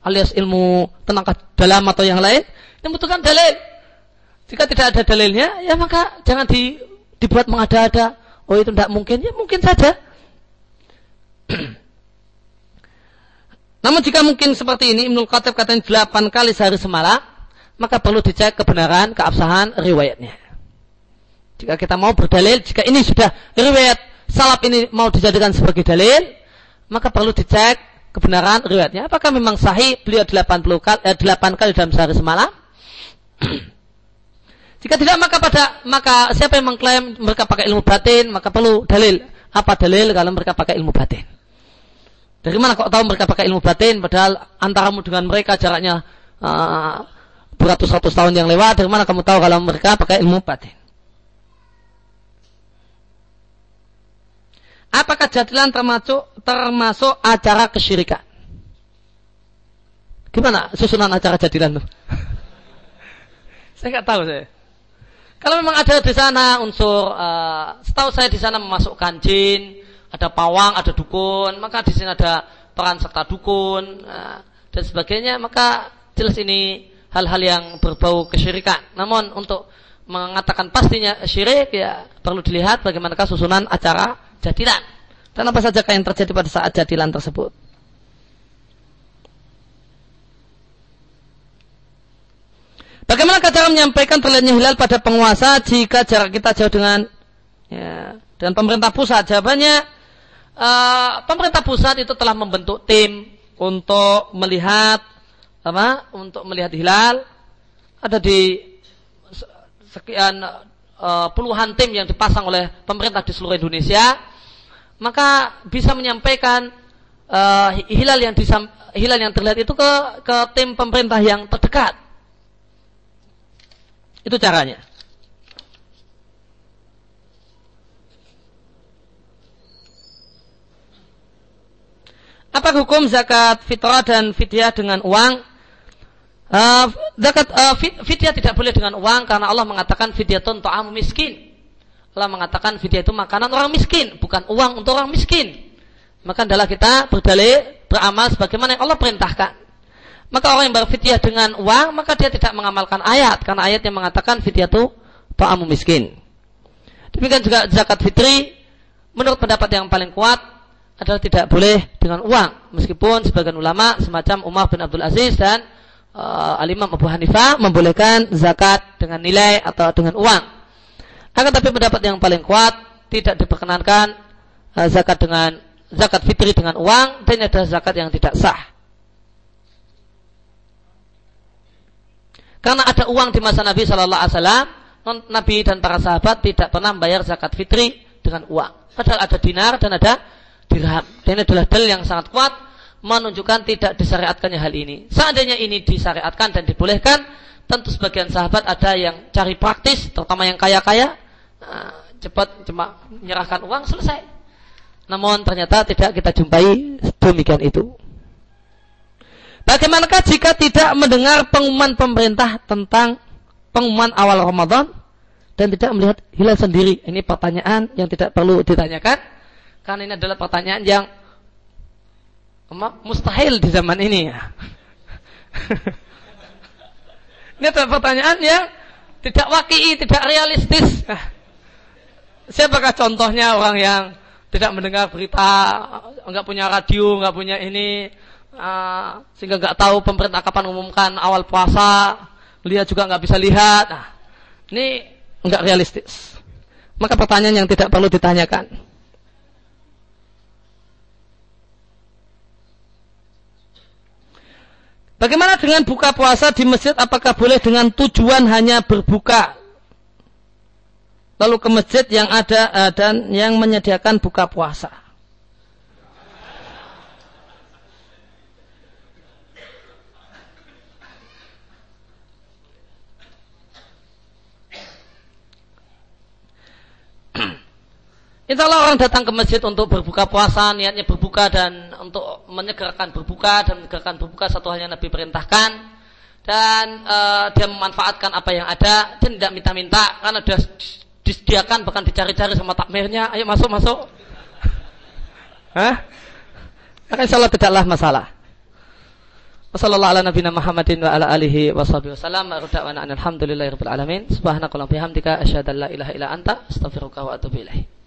alias ilmu tentang dalam atau yang lain yang membutuhkan dalil. Jika tidak ada dalilnya, ya maka jangan di, dibuat mengada-ada. Oh itu tidak mungkin, ya mungkin saja. <clears throat> Namun jika mungkin seperti ini, Ibnu Khatib katanya 8 kali sehari semalam, maka perlu dicek kebenaran, keabsahan riwayatnya. Jika kita mau berdalil, jika ini sudah riwayat salaf ini mau dijadikan sebagai dalil, maka perlu dicek kebenaran riwayatnya. Apakah memang sahih beliau 80 kali, eh, 8 kali dalam sehari semalam? <clears throat> Jika tidak maka pada maka siapa yang mengklaim mereka pakai ilmu batin maka perlu dalil. Apa dalil kalau mereka pakai ilmu batin? Dari mana kok tahu mereka pakai ilmu batin padahal antaramu dengan mereka jaraknya uh, beratus-ratus tahun yang lewat. Dari mana kamu tahu kalau mereka pakai ilmu batin? Apakah jadilan termasuk termasuk acara kesyirikan? Gimana susunan acara jadilan tuh? <laughs> saya nggak tahu saya. Kalau memang ada di sana unsur, uh, setahu saya di sana memasukkan jin, ada pawang, ada dukun, maka di sini ada peran serta dukun uh, dan sebagainya, maka jelas ini hal-hal yang berbau kesyirikan. Namun untuk mengatakan pastinya syirik ya perlu dilihat bagaimanakah susunan acara jadilan. Dan apa saja yang terjadi pada saat jadilan tersebut. Bagaimana cara menyampaikan terlihatnya hilal pada penguasa jika jarak kita jauh dengan ya, Dan pemerintah pusat jawabannya uh, pemerintah pusat itu telah membentuk tim untuk melihat apa? Untuk melihat hilal ada di sekian uh, puluhan tim yang dipasang oleh pemerintah di seluruh Indonesia, maka bisa menyampaikan uh, hilal yang disam, hilal yang terlihat itu ke ke tim pemerintah yang terdekat. Itu caranya. Apa hukum zakat fitrah dan fidyah dengan uang? Uh, zakat uh, tidak boleh dengan uang karena Allah mengatakan fidyatun ta'amu miskin. Allah mengatakan fidyah itu makanan orang miskin, bukan uang untuk orang miskin. Maka adalah kita berdalih beramal sebagaimana yang Allah perintahkan. Maka orang yang berfidyah dengan uang, maka dia tidak mengamalkan ayat karena ayat yang mengatakan fidyah itu ta'amu miskin. Demikian juga zakat fitri menurut pendapat yang paling kuat adalah tidak boleh dengan uang meskipun sebagian ulama semacam Umar bin Abdul Aziz dan uh, Al-Imam Abu Hanifah membolehkan zakat dengan nilai atau dengan uang. Akan tapi pendapat yang paling kuat tidak diperkenankan uh, zakat dengan zakat fitri dengan uang dan adalah zakat yang tidak sah. Karena ada uang di masa Nabi Shallallahu Alaihi Wasallam, Nabi dan para sahabat tidak pernah membayar zakat fitri dengan uang. Padahal ada dinar dan ada dirham. Dan ini adalah dalil yang sangat kuat menunjukkan tidak disyariatkannya hal ini. Seandainya ini disyariatkan dan dibolehkan, tentu sebagian sahabat ada yang cari praktis, terutama yang kaya-kaya, nah, cepat cuma menyerahkan uang selesai. Namun ternyata tidak kita jumpai demikian itu. Bagaimanakah jika tidak mendengar pengumuman pemerintah tentang pengumuman awal Ramadan dan tidak melihat hilal sendiri? Ini pertanyaan yang tidak perlu ditanyakan karena ini adalah pertanyaan yang mustahil di zaman ini. ini adalah pertanyaan yang tidak wakii, tidak realistis. Siapakah contohnya orang yang tidak mendengar berita, nggak punya radio, nggak punya ini, uh, sehingga nggak tahu pemerintah kapan umumkan awal puasa, lihat juga nggak bisa lihat. Nah, ini nggak realistis. Maka pertanyaan yang tidak perlu ditanyakan. Bagaimana dengan buka puasa di masjid? Apakah boleh dengan tujuan hanya berbuka? Lalu ke masjid yang ada uh, dan yang menyediakan buka puasa. Allah orang datang ke masjid untuk berbuka puasa, niatnya berbuka dan untuk menyegarkan berbuka dan menyegarkan berbuka satu hal yang Nabi perintahkan dan uh, dia memanfaatkan apa yang ada dan tidak minta-minta karena sudah disediakan bahkan dicari-cari sama takmirnya, ayo masuk masuk. Hah? Maka insya Allah tidaklah masalah. Wassalamualaikum warahmatullahi Muhammadin wa ala alihi wa sahbihi wasallam. Alamin. Subhanakallahumma bihamdika asyhadu an la ilaha illa anta astaghfiruka wa atubu ilaik.